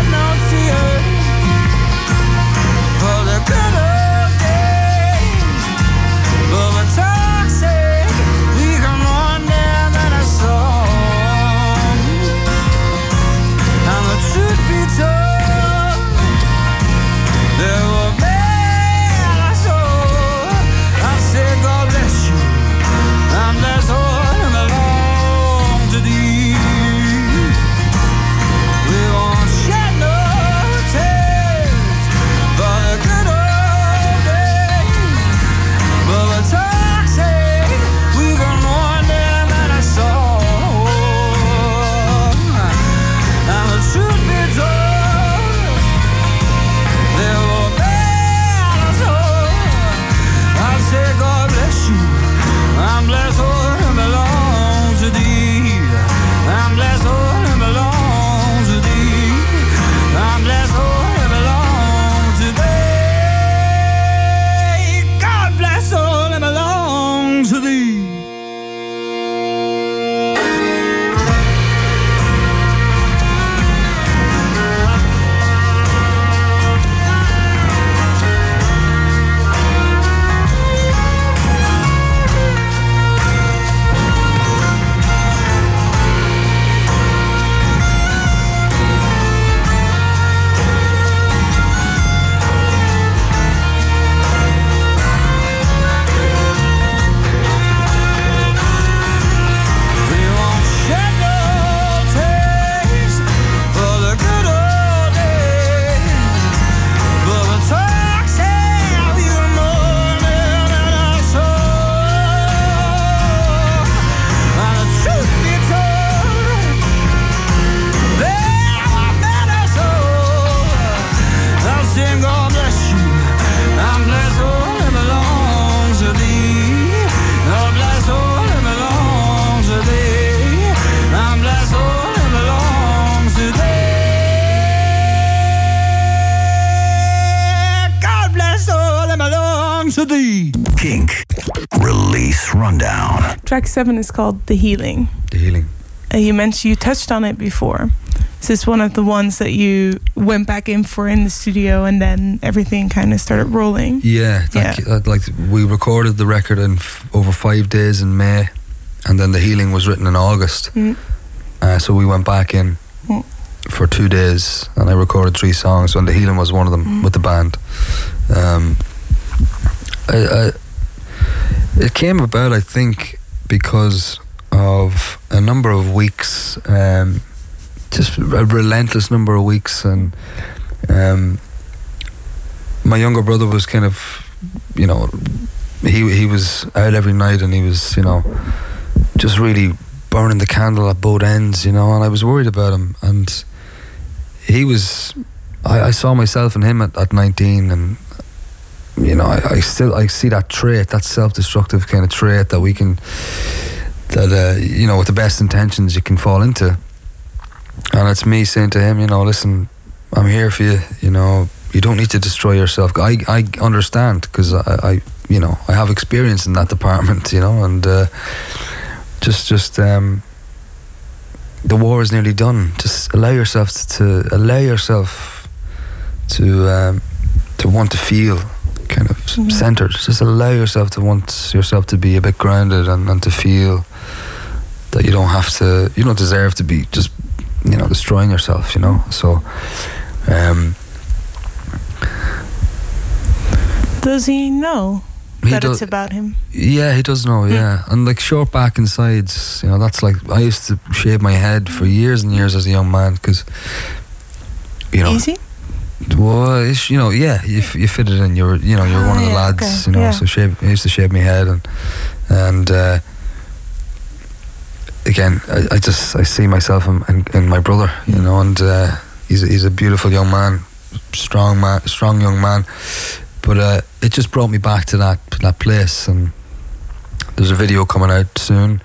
Seven is called The Healing. The healing. Uh, you mentioned you touched on it before. This is this one of the ones that you went back in for in the studio and then everything kind of started rolling? Yeah, like, uh, like we recorded the record in f- over five days in May, and then the healing was written in August. Mm. Uh, so we went back in Mm. for two days, and I recorded three songs, and the healing was one of them Mm. with the band. Um, I, I, it came about, I think, because of a number of weeks, um, just a relentless number of weeks, and um, my younger brother was kind of, you know, he he was out every night, and he was, you know, just really burning the candle at both ends, you know, and I was worried about him, and he was. I, I saw myself in him at, at 19 and you know, I, I still I see that trait, that self-destructive kind of trait that we can, that uh, you know, with the best intentions you can fall into. And it's me saying to him, you know, listen, I'm here for you. You know, you don't need to destroy yourself. I I understand because I, I you know I have experience in that department. You know, and uh, just just um, the war is nearly done. Just allow yourself to, to allow yourself to um, to want to feel centered. Just allow yourself to want yourself to be a bit grounded and, and to feel that you don't have to, you don't deserve to be just, you know, destroying yourself. You know, so. Um, Does he know he that does- it's about him? Yeah, he does know. Yeah, and like short back and sides, you know, that's like I used to shave my head for years and years as a young man because, you know, Easy? Well, it's, you know, yeah, you, f- you fit it in. You're, you know, you're Ah, one of the yeah, lads, okay, you know. yeah. So shave, I used to shave my head and and uh, again, I, I just I see myself in, in, in my brother, you know, and uh, he's a, he's a beautiful young man, strong man, strong young man. But uh, it just brought me back to that that place, and there's a video coming out soon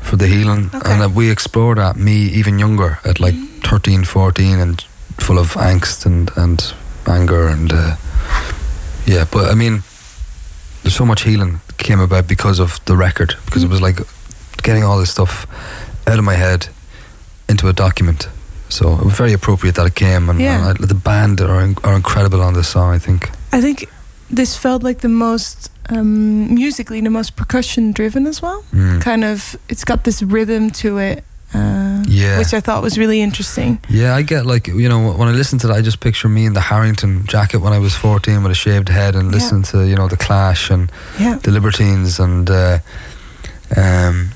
for the healing, Okay. and uh, we explore that. Me, even younger, at like 13, 14, and full of angst and and anger and uh, yeah. But I mean, there's so much healing came about because of the record because it was like getting all this stuff out of my head into a document. So it was very appropriate that it came, and, Yeah. and I, the band are are incredible on this song. I think. I think this felt like the most um, musically the most percussion driven as well. Mm. Kind of, it's got this rhythm to it, uh, Yeah. which I thought was really interesting. Yeah, I get like you know when I listen to that, I just picture me in the Harrington jacket when I was fourteen with a shaved head and Yeah. listening to you know the Clash and Yeah, the Libertines and uh, um,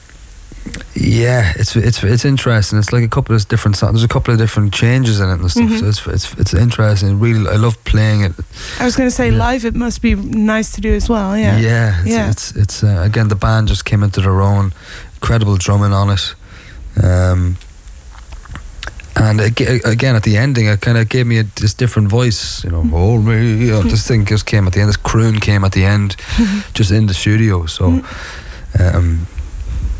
yeah, it's it's it's interesting. It's like a couple of different songs. There's a couple of different changes in it and stuff. Mhm. So it's it's it's interesting. Really, I love playing it. I was going to say Yeah. live. It must be nice to do as well. Yeah, yeah, it's, Yeah. it's it's uh, again the band just came into their own. Incredible drumming on it. Um, and again, at the ending, it kind of gave me a, this different voice. You know, hold me. You know, this thing just came at the end. This croon came at the end, just in the studio. So, um,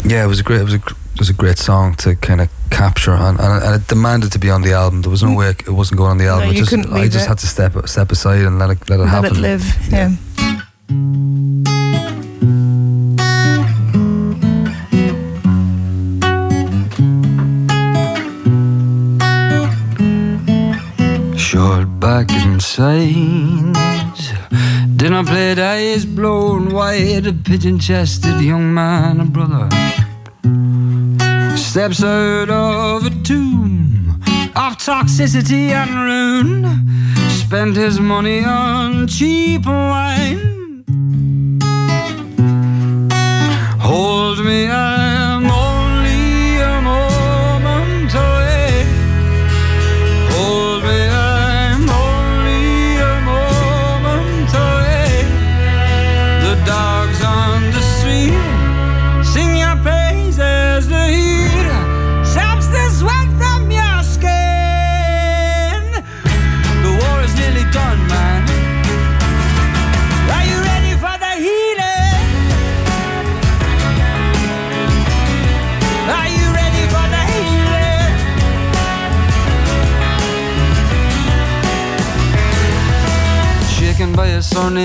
yeah, it was a great. It was a it was a great song to kind of capture, and, and, and it demanded to be on the album. There was no way it wasn't going on the album. No, just, I just it. had to step step aside and let it let it let happen. it live. Yeah. Short back and sides. Dinner plate, eyes blown wide. A pigeon chested young man, a brother, steps out of a tomb of toxicity and ruin. Spent his money on cheap wine. Hold me, I'm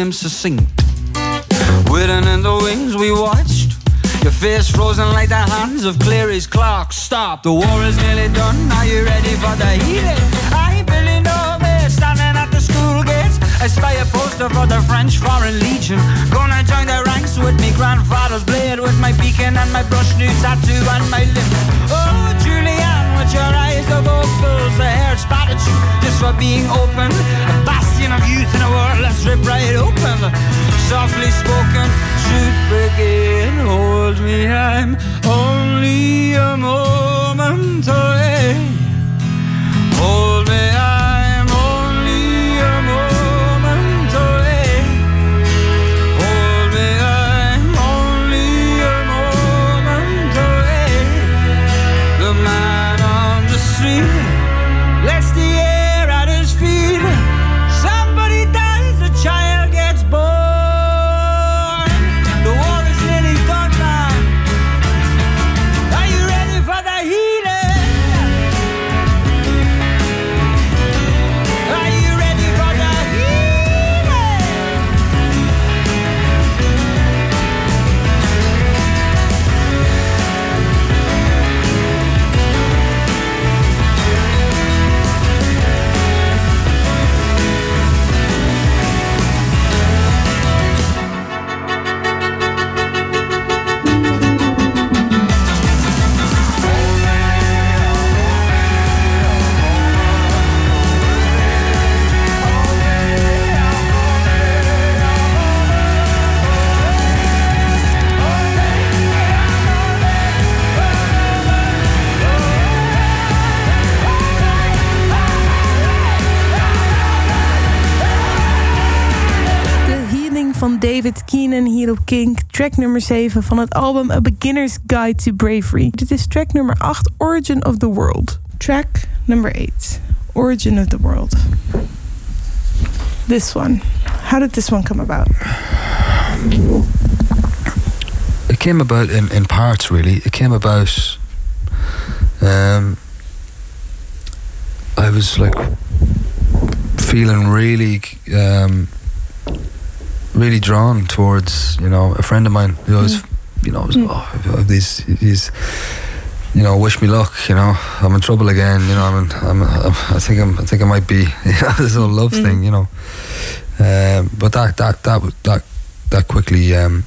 surname succinct. In the wings we watched. Your face frozen like the hands of Clery's clock. Stop, the war is nearly done. Are you ready for the healing? I Billy Noble standing at the school gates. I spy a poster for the French Foreign Legion. Gonna join the ranks with me grandfather's blade, with my beacon and my brush new tattoo on my lip. Oh, Julianne, your eyes of opals, the hair spotted you just for being open. A bastion of youth in a world that's ripped right open. Softly spoken, truth begin. Hold me, I'm only a moment away. Hold me, I'm David Keenan hier op Kink. Track nummer 7 van het album A Beginner's Guide to Bravery. Dit is track nummer 8, Origin of the World. Track number 8, Origin of the World. This one. How did this one come about? It came about in, in parts, really. It came about. Um, I was like feeling really, um, really drawn towards you know a friend of mine who always, you know, was, oh, these these. You know, wish me luck. You know, I'm in trouble again. You know, I'm, in, I'm, I'm I think I'm, I think I might be. You know, this whole love thing. You know, um, but that that that that that quickly um,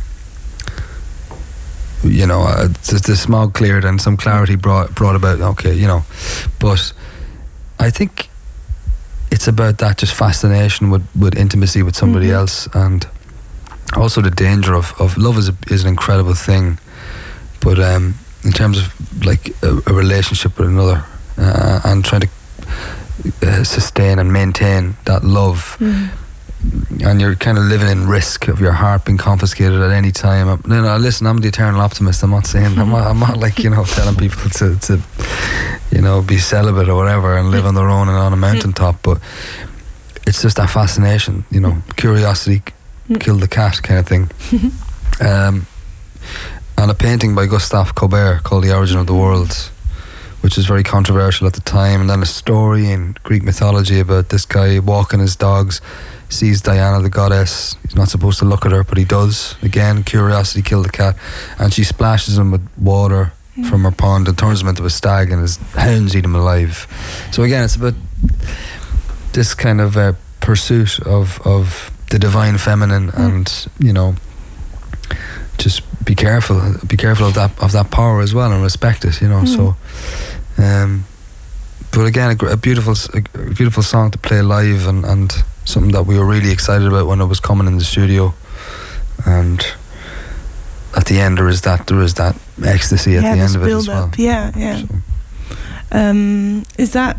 you know uh, the, the smog cleared and some clarity brought brought about okay you know but I think it's about that just fascination with, with intimacy with somebody Mhm. else and also the danger of, of love is, a, is an incredible thing but um, in terms of like a, a relationship with another uh, and trying to uh, sustain and maintain that love Mm. and you're kind of living in risk of your heart being confiscated at any time. No, no, listen, I'm the eternal optimist. I'm not saying I'm not, I'm not like you know telling people to, to you know be celibate or whatever and live on their own and on a mountaintop, but it's just that fascination, you know, curiosity Mm. killed the cat kind of thing. um, and a painting by Gustave Courbet called The Origin of the World, which was very controversial at the time, and then a story in Greek mythology about this guy walking his dogs, sees Diana the goddess. He's not supposed to look at her, but he does. Again, curiosity killed the cat, and she splashes him with water from her pond and turns him into a stag, and his hounds eat him alive. So again, it's about this kind of uh, pursuit of of the divine feminine, and you know, just be careful, be careful of that of that power as well, and respect it. You know, so. Um, but again, a, a beautiful, s- a g- a beautiful song to play live, and, and something that we were really excited about when it was coming in the studio. And at the end, there is that there is that ecstasy at yeah, the end of it as well. up. Yeah, yeah. So, Um, is that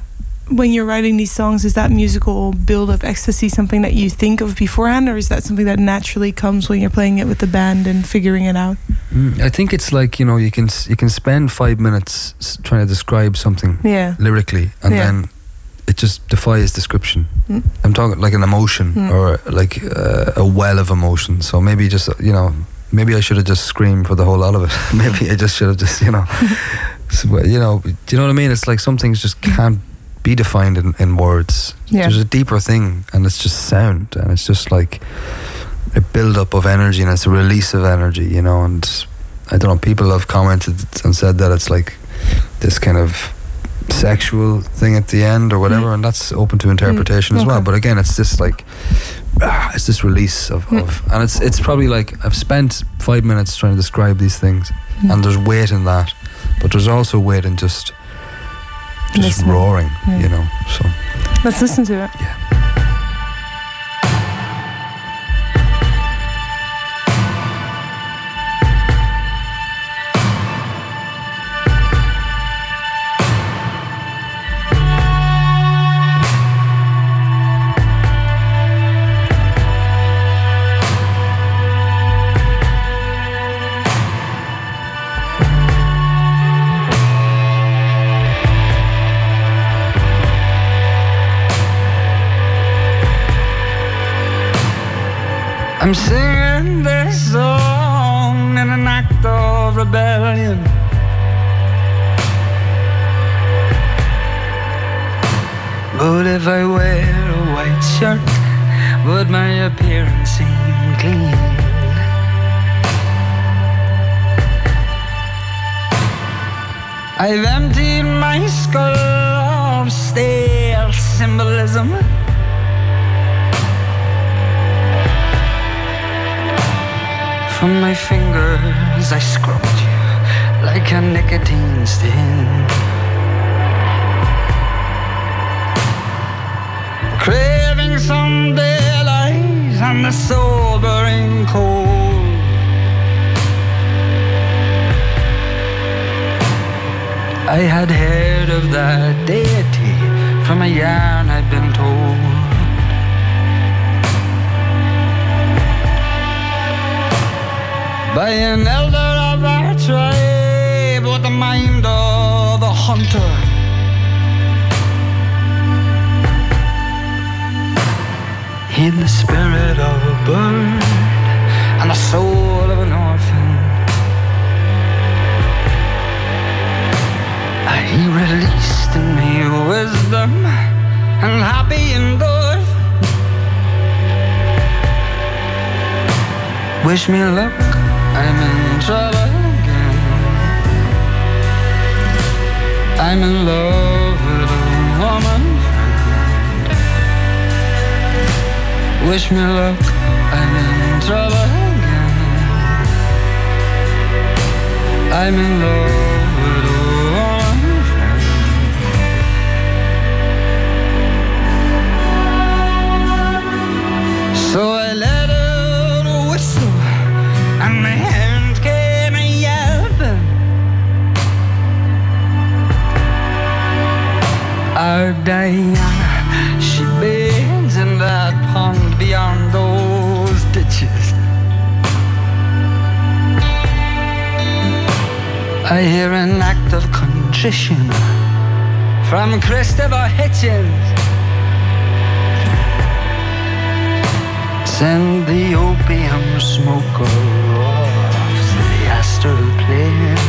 when you're writing these songs? Is that musical build of ecstasy something that you think of beforehand, or is that something that naturally comes when you're playing it with the band and figuring it out? mm, I think it's like you know you can you can spend five minutes s- trying to describe something Yeah. lyrically, and Yeah. then it just defies description. Mm. I'm talking like an emotion Mm. or like uh, a well of emotion. So maybe just you know, maybe I should have just screamed for the whole lot of it. maybe I just should have just you know, so, you know, do you know what I mean? It's like some things just can't be defined in, in words. Yeah. There's a deeper thing, and it's just sound, and it's just like a build up of energy, and it's a release of energy, you know. And I don't know, people have commented and said that it's like this kind of sexual thing at the end or whatever, mm. and that's open to interpretation as mm. well. But again, it's just like ah, it's this release of, mm. of and it's it's probably like I've spent five minutes trying to describe these things, and there's weight in that, but there's also weight in just just Listening. roaring, Yeah. you mm. know. So Let's listen to it. I'm Christopher Hitchens. Send the opium smoker off to the astral plane.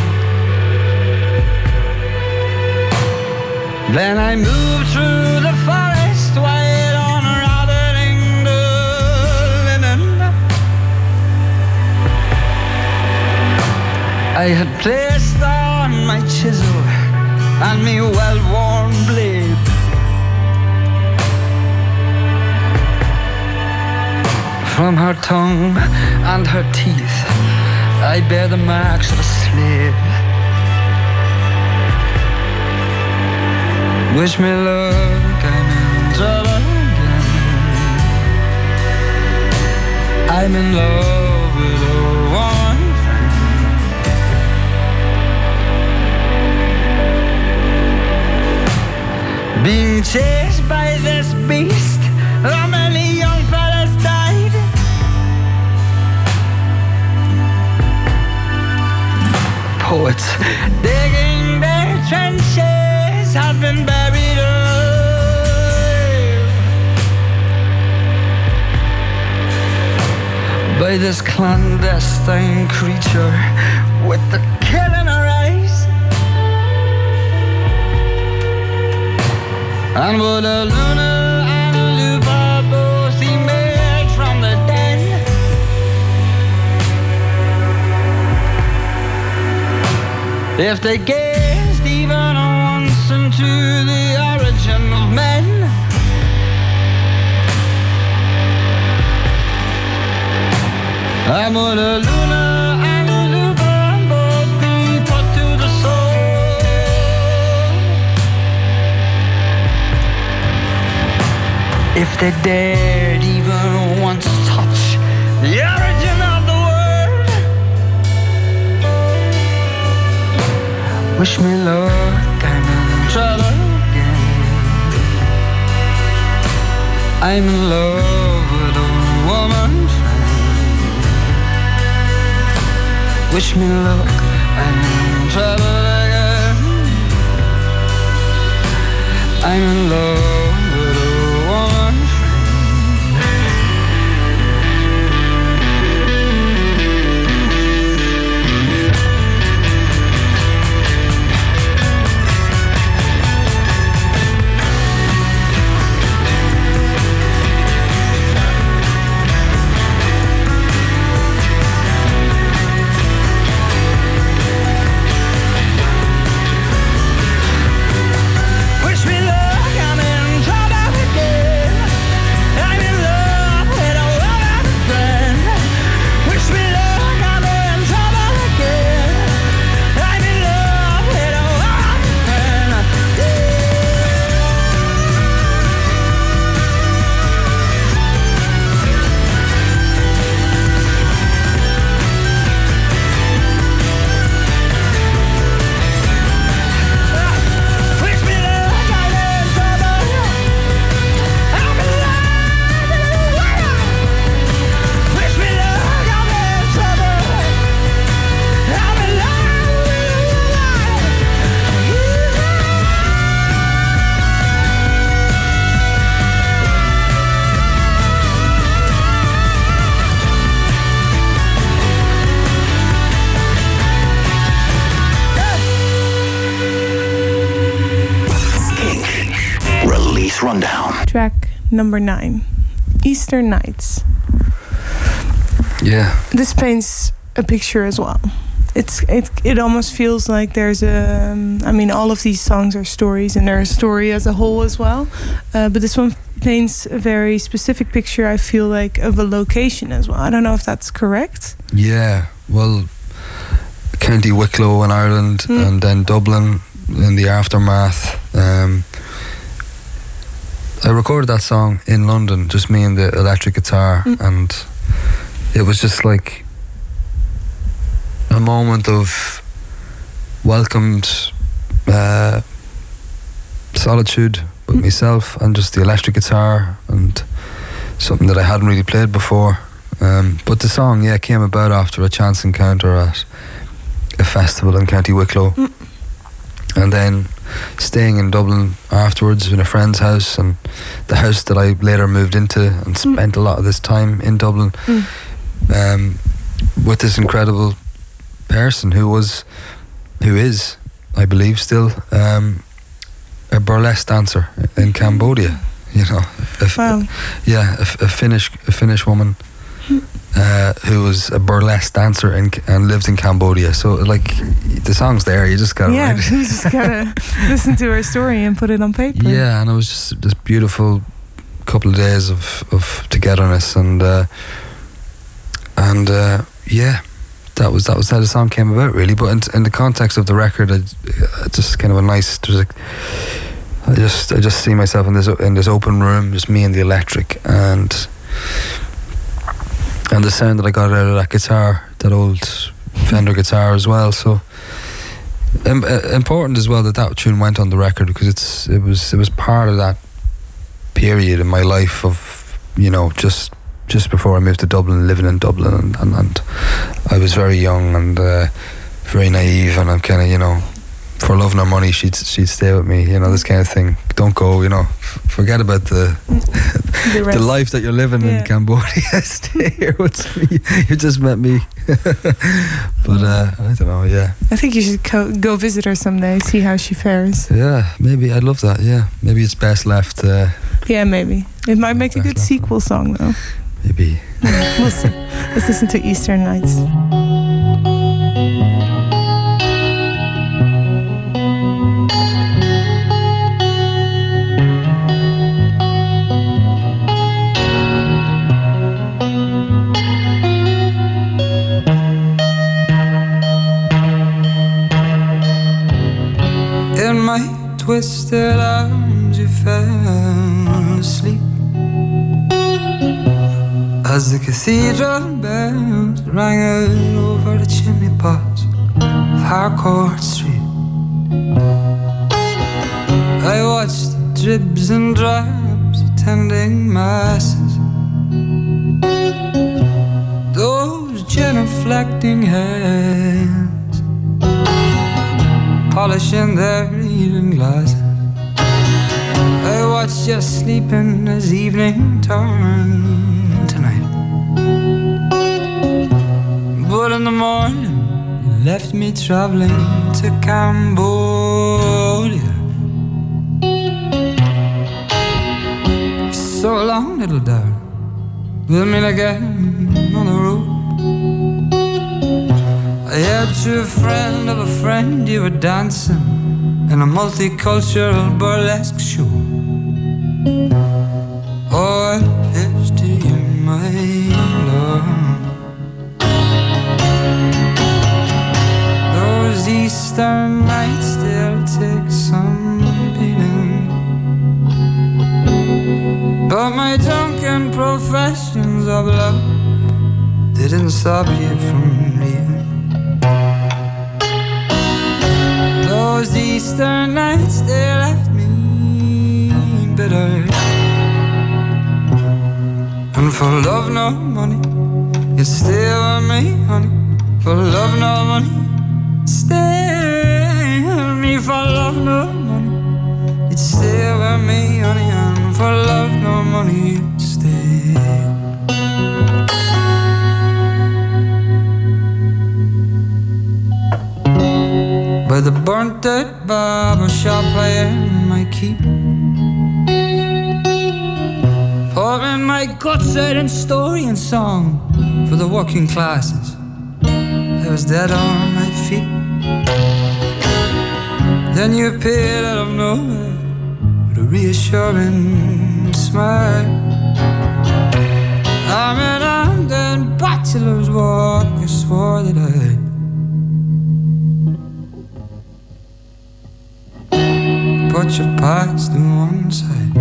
Then I move through the forest while unraveling the linen. I had placed on my chisel and me well-worn blade. From her tongue and her teeth, I bear the marks of a slave. Wish me luck, I'm in trouble again. I'm in love with a friend. Being chased by this beast, Poets digging their trenches have been buried alive by this clandestine creature with the kill in her eyes. And would a Luna If they gazed even once into the origin of men, I'm on a Luna and a Luba Wish me luck, I'm in trouble again. I'm in love with a woman friend. Wish me luck, I'm in trouble again. I'm in love number nine Eastern Nights. Yeah. this paints a picture as well. It's it it almost feels like there's a. Um, I mean, all of these songs are stories, and they're a story as a whole as well. Uh, but this one paints a very specific picture. I feel like of a location as well. I don't know if that's correct. Yeah, well, County Wicklow in Ireland, Mm. and then Dublin in the aftermath. I recorded that song in London, just me and the electric guitar, Mm. and it was just like a moment of welcomed uh, solitude with Mm. myself and just the electric guitar and something that I hadn't really played before. Um, but the song, yeah, came about after a chance encounter at a festival in County Wicklow. Mm. And then staying in Dublin afterwards in a friend's house and the house that I later moved into and spent a lot of this time in Dublin Mm. um, with this incredible person who was, who is, I believe, still um, a burlesque dancer in Cambodia. You know, a Wow. yeah, a, a Finnish a Finnish woman uh, who was a burlesque dancer in, and lived in Cambodia. So like the song's there, you just gotta yeah, write it. you just gotta listen to her story and put it on paper. Yeah, and it was just this beautiful couple of days of, of togetherness and uh, and uh, yeah, that was that was how the song came about really. But in, in the context of the record, it, it's just kind of a nice. There's a, I just I just see myself in this in this open room, just me and the electric and and the sound that I got out of that guitar, that old Fender guitar as well. So uh, important as well that that tune went on the record because it's it was it was part of that period in my life of you know just just before I moved to Dublin, living in Dublin, and and, and I was very young and uh, very naive, and I'm kind of you know. For love nor money, she'd she'd stay with me. You know this kind of thing. Don't go. You know, forget about the The the life that you're living Yeah. in Cambodia. Stay here with me. You just met me. but uh, I don't know. Yeah, I think you should co- go visit her someday, see how she fares. yeah. Maybe I'd love that. Yeah, maybe it's best left. Uh, Yeah, maybe it might make a good sequel song though. maybe. We'll see. Let's listen to Eastern Nights. Twisted arms, you fell asleep. As the cathedral bells rang out over the chimney pots of Harcourt Street, I watched the dribs and drabs attending masses. Those genuflecting hands polishing their reading glasses. I watched you sleeping as evening turned tonight. But in the morning, you left me traveling to Cambodia. So long, little darling. We'll meet again on the road. Heard you're a friend of a friend, you were dancing in a multicultural burlesque show. Oh, I pitched to you, my love. Those Eastern nights still take some beating. But my drunken professions of love didn't stop you from Those Eastern nights, they left me bitter. And for love, no money, you stay with me, honey. For love, no money, stay with me. For love, no money, you'd stay with me, honey. And for love, no money, the burnt out barber shop I earn my keep. Pouring my guts out in story and song for the working classes. I was dead on my feet. Then you appeared out of nowhere with a reassuring smile. I'm an undead bachelor's walk. I swore that I'd put your past to one side.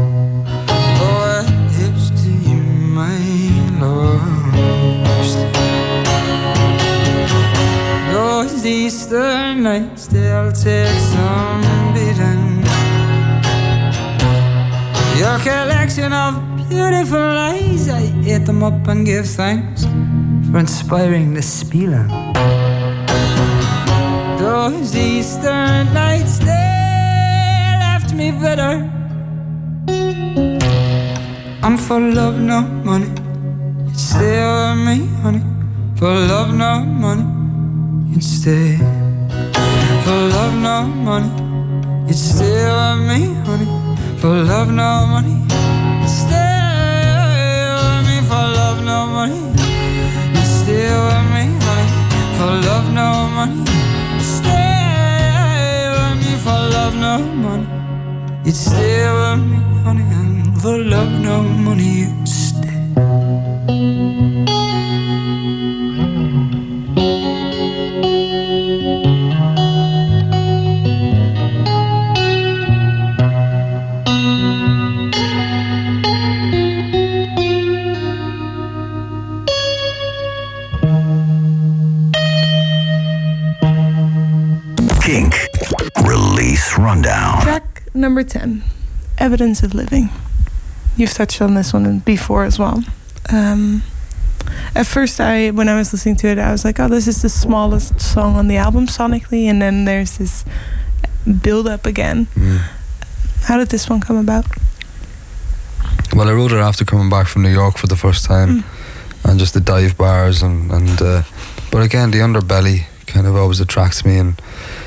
Oh, it's to you, my lost. Those Easter nights, they'll take some beating. Your collection of beautiful lies, I ate them up and give thanks for inspiring the spieler. Those Easter nights, they me better. I'm for love, no money. You'd stay with me, honey. For love, no money. You'd stay. For love, no money. You'd stay with me, honey. For love, no money. Stay with me. For love, no money. You'd stay with me, honey. For love, no money. Stay with me. For love, no money. You'd stay with me, honey. And for love, no money. You'd stay. Number 10 Evidence of Living. You've touched on this one before as well. Um, at first, I when I was listening to it, I was like, "Oh, this is the smallest song on the album sonically," and then there's this build up again. Mm. How did this one come about? Well, I wrote it after coming back from New York for the first time, and just the dive bars and and. Uh, but again, the underbelly kind of always attracts me, and the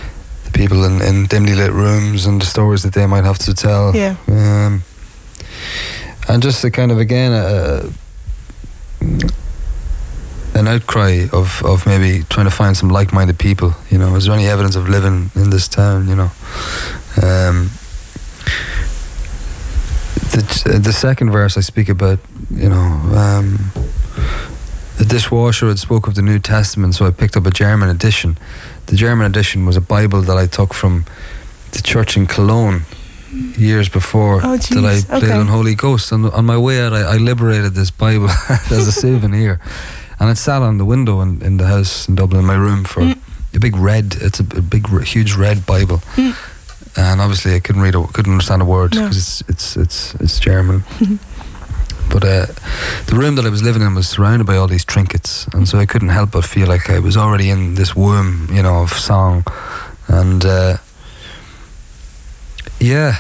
people in, in dimly lit rooms and the stories that they might have to tell. Yeah. Um, and just a kind of again a, an outcry of, of maybe trying to find some like-minded people. You know, is there any evidence of living in this town? You know. Um, the the second verse I speak about, you know, um, the dishwasher had spoke of the New Testament, so I picked up a German edition. The German edition was a Bible that I took from the church in Cologne years before Oh, that I played Okay. on Holy Ghost. And on my way out, I, I liberated this Bible as a souvenir, and it sat on the window in, in the house in Dublin, in my room for Mm. a big red. It's a, a big, huge red Bible. Mm. And obviously, I couldn't read, a, couldn't understand a word No. because it's it's it's it's German. But uh, the room that I was living in was surrounded by all these trinkets, and so I couldn't help but feel like I was already in this womb, you know, of song. And uh, yeah,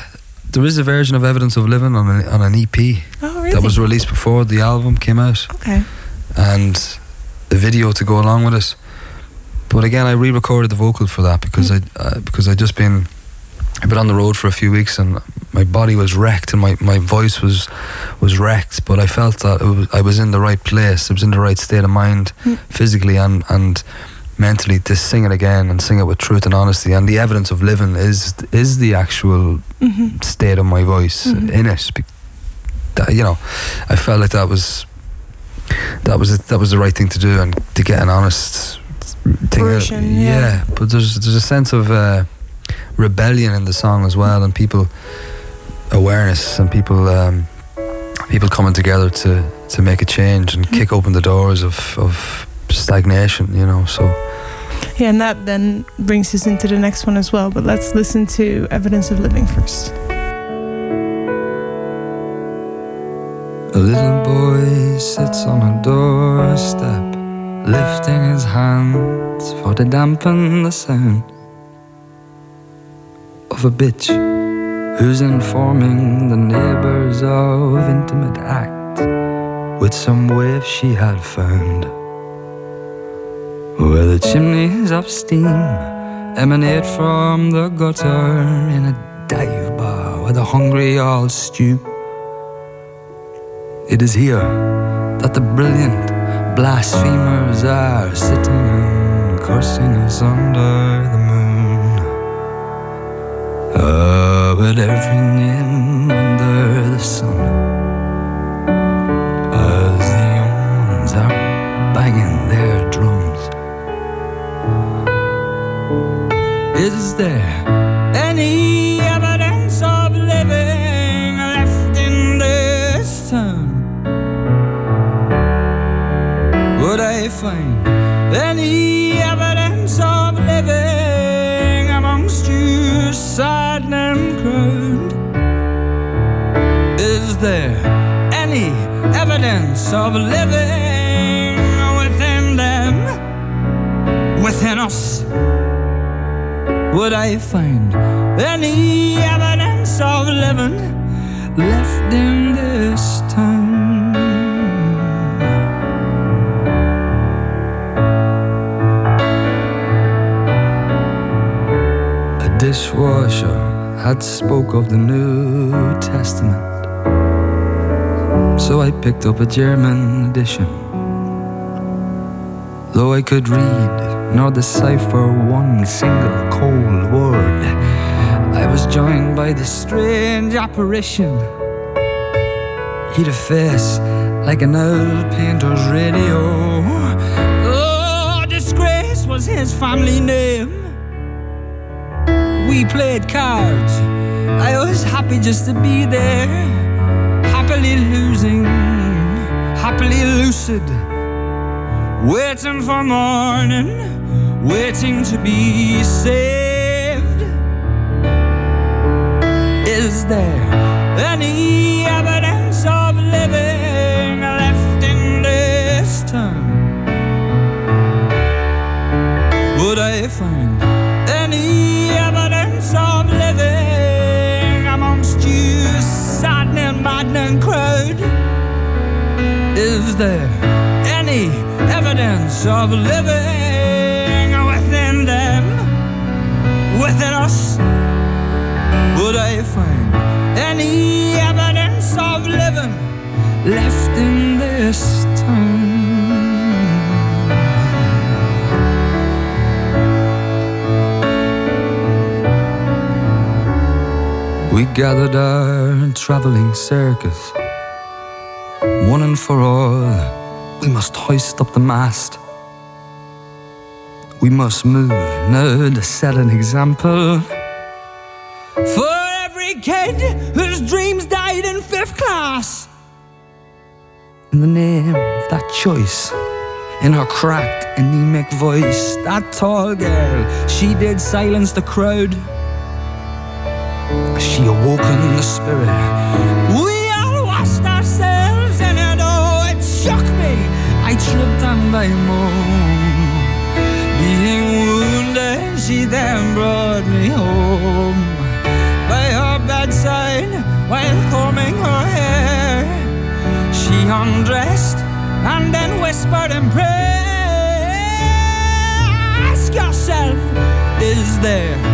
there is a version of Evidence of Living on an, on an EP Oh, really? that was released before the album came out, okay. and a video to go along with it. But again, I re-recorded the vocal for that because I uh, because I just been I've been on the road for a few weeks and my body was wrecked and my, my voice was was wrecked. But I felt that it was, I was in the right place. I was in the right state of mind, Mm. physically and and mentally to sing it again and sing it with truth and honesty. And the evidence of living is is the actual hmm state of my voice Mhm. in it. You know, I felt like that was that was it, that was the right thing to do and to get an honest thing. Version, yeah. but there's there's a sense of uh, rebellion in the song as well, and people awareness and people um, people coming together to to make a change and Mhm. kick open the doors of of stagnation. You know, so. Yeah, and that then brings us into the next one as well. But let's listen to Evidence of Living first. A little boy sits on a doorstep, lifting his hands for to dampen the sound of a bitch who's informing the neighbors of intimate act with some waif she had found. Where the chimneys of steam emanate from the gutter in a dive bar where the hungry all stoop. It is here that the brilliant blasphemers are sitting and cursing us under the moon. Ah, but every name under the sun, as the ones are banging their drums, is there any evidence of living left in this town? Would I find any of living within them, within us? Would I find any evidence of living left in this town? A dishwasher had spoke of the New Testament. So I picked up a German edition. Though I could read nor decipher one single cold word, I was joined by the strange apparition. He'd a face like an old painter's radio. Oh, disgrace was his family name. We played cards. I was happy just to be there. Lucid. Waiting for morning, waiting to be saved. Is there any evidence of living left in this town? Would I find there any evidence of living within them, within us? Would I find any evidence of living left in this town? We gathered our traveling circus. And for all, we must hoist up the mast. We must move now to set an example. For every kid whose dreams died in fifth class. In the name of that choice, in her cracked, anemic voice, that tall girl, she did silence the crowd. She awoken the spirit. And Being wounded, she then brought me home. By her bedside, while combing her hair, she undressed and then whispered in prayer. Ask yourself, is there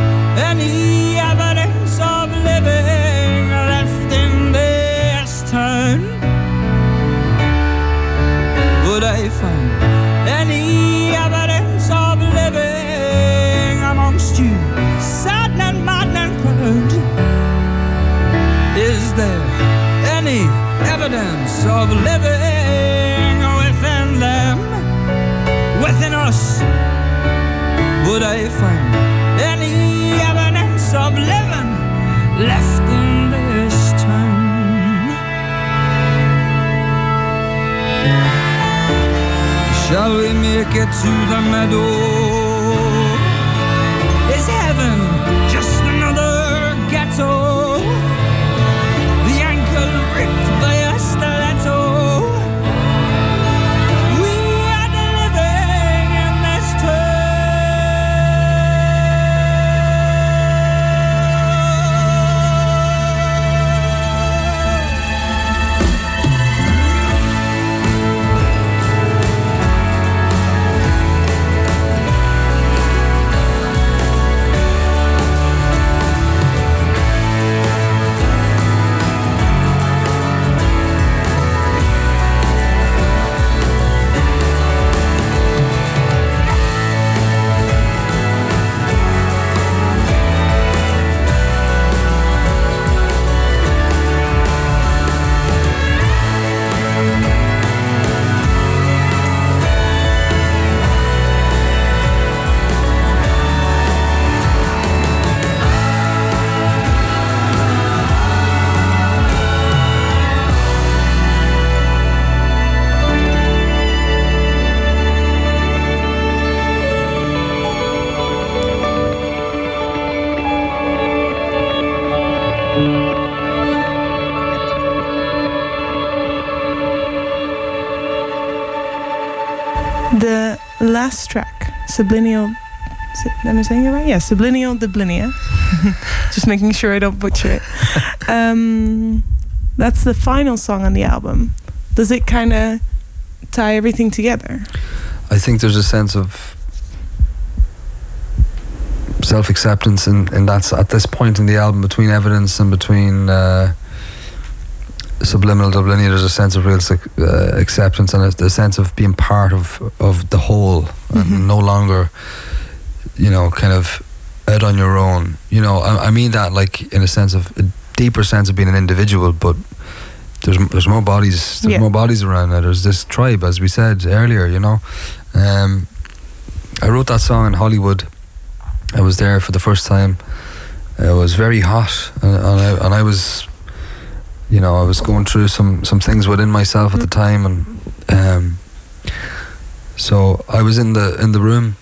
of living within them, within us? Would I find any evidence of living left in this town? Shall we make it to the meadow? Is heaven track, Subliminal. is Am I saying it right? Yeah, Subliminal Dublinia. Just making sure I don't butcher it. Um, that's the final song on the album. Does it kind of tie everything together? I think there's a sense of self acceptance, and and that's at this point in the album between evidence and between uh, subliminal Dublinia. There's a sense of real uh, acceptance and a, a sense of being part of of the whole, Mhm. and no longer, you know, kind of out on your own. You know, I, I mean that like in a sense of a deeper sense of being an individual, but. There's, there's more bodies there's Yeah. more bodies around now. There's this tribe, as we said earlier. You know, um, I wrote that song in Hollywood. I was there for the first time. It was very hot, and, and, I, and I was, you know, I was going through some, some things within myself at the time, and um, so I was in the in the room,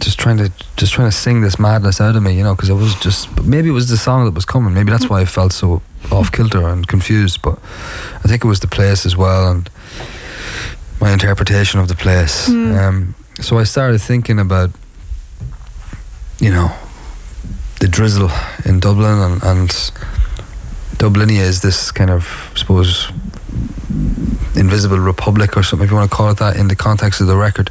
just trying to just trying to sing this madness out of me, you know, because it was just maybe it was the song that was coming. Maybe that's why I felt so off kilter and confused. But I think it was the place as well, and my interpretation of the place. Mm. Um, so I started thinking about, you know, the drizzle in Dublin, and, and Dublinia is this kind of, I suppose, invisible republic or something, if you want to call it that, in the context of the record.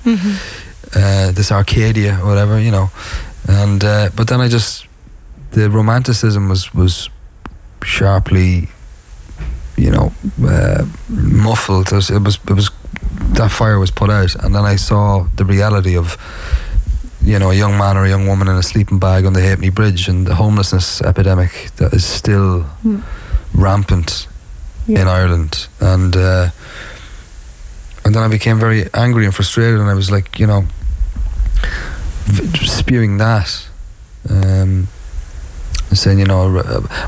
Uh, this Arcadia, or whatever, you know. And uh, but then I just the romanticism was was sharply, you know, uh, muffled. It was, it was it was that fire was put out, and then I saw the reality of you know a young man or a young woman in a sleeping bag on the Halfpenny Bridge and the homelessness epidemic that is still Hmm. rampant Yeah. in Ireland, and uh, and then I became very angry and frustrated, and I was like, you know, spewing that. Um, saying, you know,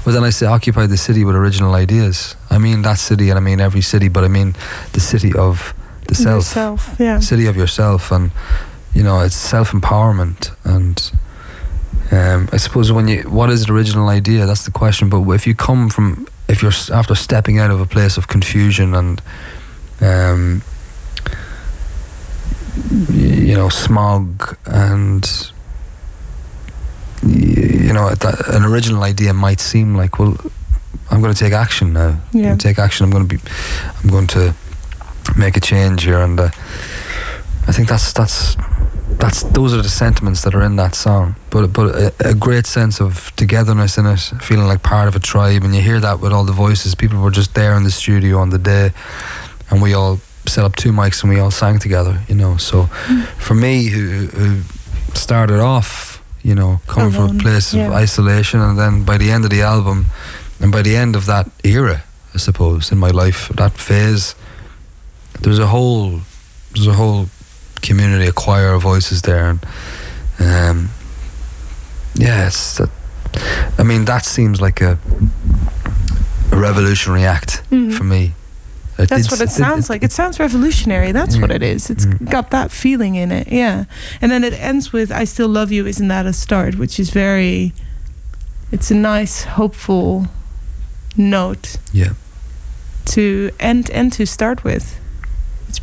but then I say occupy the city with original ideas. I mean that city, and I mean every city, but I mean the city of the self, Yourself, yeah. city of yourself, and you know, it's self empowerment. And um, I suppose when you, what is an original idea? That's the question. But if you come from, if you're after stepping out of a place of confusion and, um, you know, smog and you know, an original idea might seem like, well, I'm going to take action now. I'm Yeah. going to take action. I'm going to be, I'm going to make a change here, and uh, I think that's that's that's those are the sentiments that are in that song. But but a, a great sense of togetherness in it, feeling like part of a tribe, and you hear that with all the voices. People were just there in the studio on the day, and we all set up two mics and we all sang together. You know, so mm. for me, who who started off, you know, coming from a place yeah. of isolation, and then by the end of the album, and by the end of that era, I suppose in my life, that phase, there's a whole there's a whole community, a choir of voices there, and um, yeah. I mean, that seems like a, a revolutionary act Mhm. for me. It That's did- what it did- sounds like. It sounds revolutionary. That's what it is. It's Mm. got that feeling in it. Yeah. And then it ends with I still love you, isn't that a start? Which is very it's a nice, hopeful note Yeah, to end and to start with.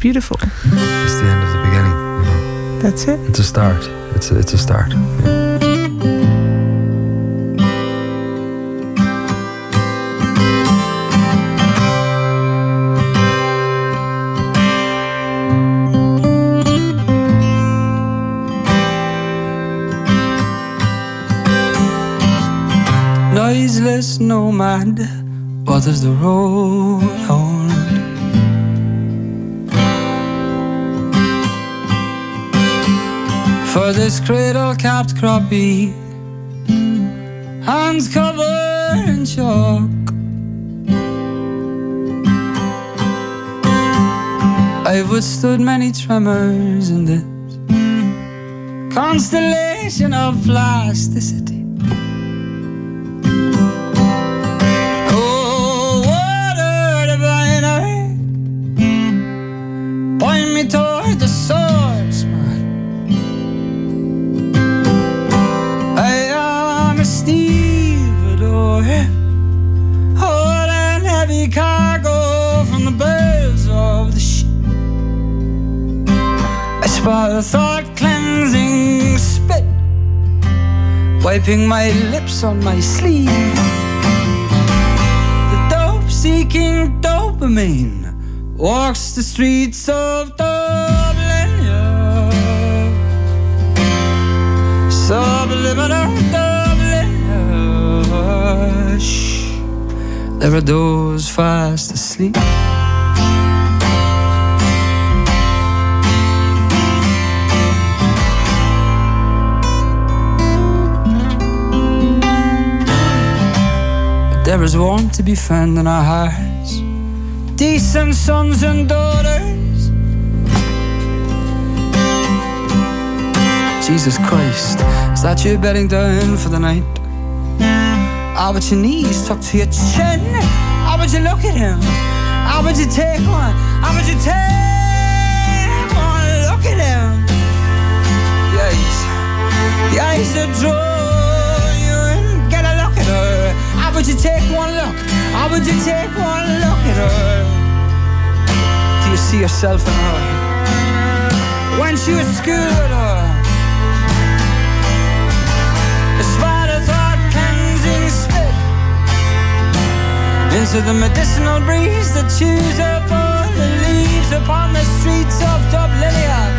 It's beautiful. it's the end of the beginning. You know? That's it. It's a start. It's a, it's a start. Yeah. Noiseless nomad, what does the road hold? For this cradle capped crappie, hands covered in chalk. I've withstood many tremors in this constellation of plasticity. Wiping my lips on my sleeve. The dope seeking dopamine walks the streets of Dublin. Subliminal Dublin. There are those fast asleep. There is warmth to be found in our hearts, decent sons and daughters. Jesus Christ, is that you bedding down for the night? How would your knees tucked to your chin? How would you look at him? How would you take one? How would you take one look at him? The eyes, the eyes that draw would you take one look? How would you take one look at her? Do you see yourself in her? When she was school with her? The spider thought cleansing spit into the medicinal breeze that chews up all the leaves upon the streets of Dublinia.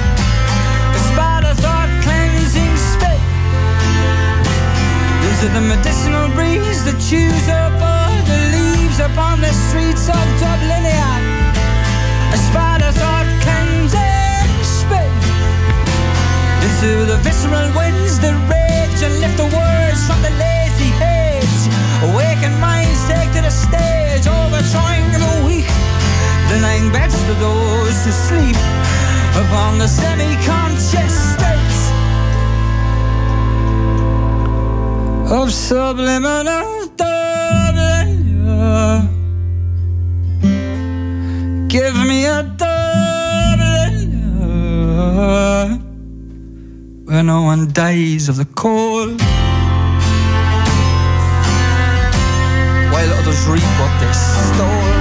That up all the leaves upon the streets of Dublinia. A spider thought cleansing spit into the visceral winds that rage and lift the words from the lazy page. Awaken minds take to the stage, overthrowing the weak, denying beds to those who sleep upon the semi-conscious states of subliminal Dublin. Give me a Dublin. where no one dies of the cold. While others reap what they stole.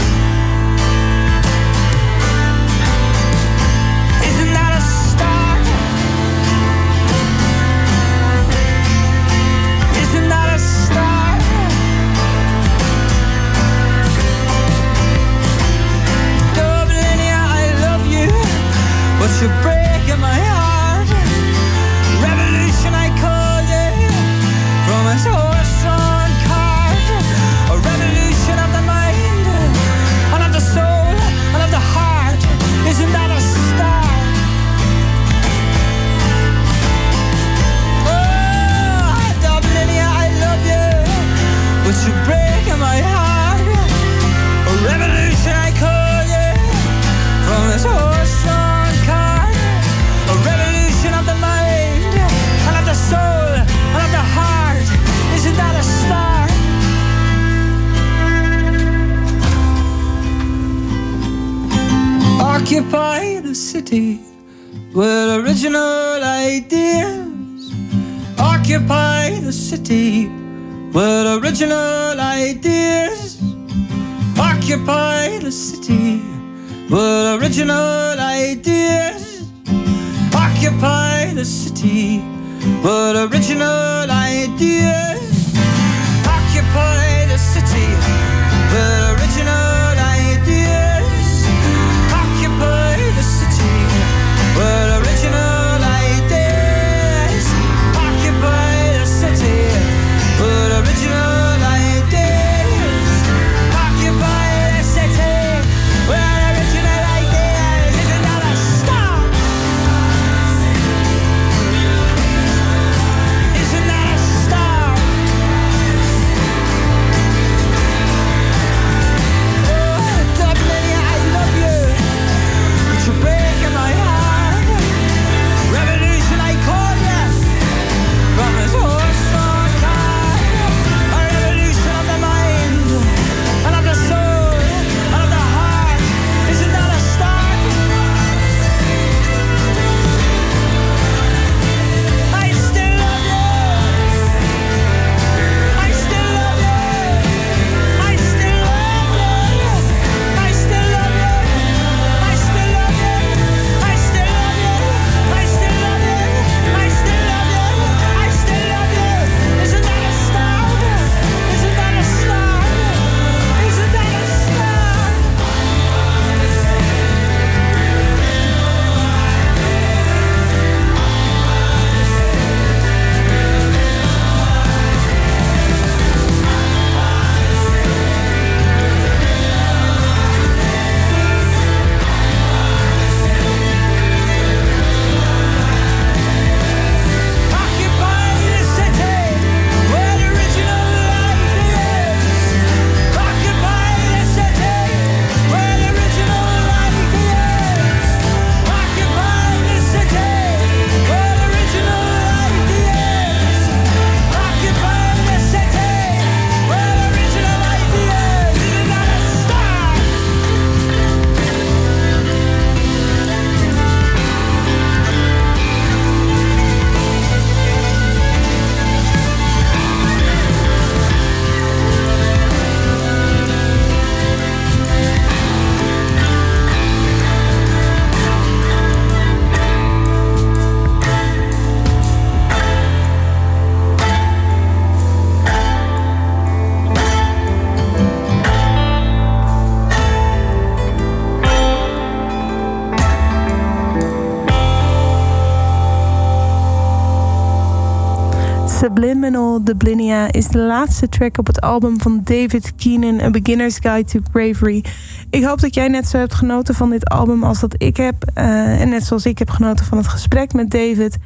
Is de laatste track op het album van David Keenan, A Beginner's Guide to Bravery. Ik hoop dat jij net zo hebt genoten van dit album als dat ik heb. Uh, en net zoals ik heb genoten van het gesprek met David.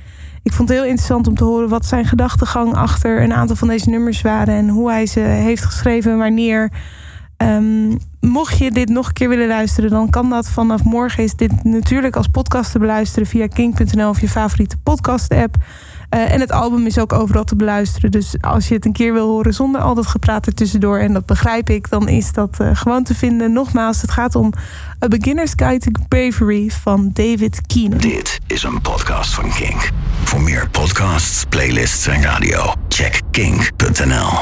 Ik vond het heel interessant om te horen wat zijn gedachtegang achter een aantal van deze nummers waren. En hoe hij ze heeft geschreven en wanneer. Um, mocht je dit nog een keer willen luisteren, dan kan dat vanaf morgen. Is dit natuurlijk als podcast te beluisteren via king.nl of je favoriete podcast-app. Uh, en het album is ook overal te beluisteren. Dus als je het een keer wil horen zonder al dat gepraat er tussendoor, en dat begrijp ik, dan is dat uh, gewoon te vinden. Nogmaals, het gaat om A Beginner's Guide to Bravery van David Keenan. Dit is een podcast van King. Voor meer podcasts, playlists en radio, check king.nl.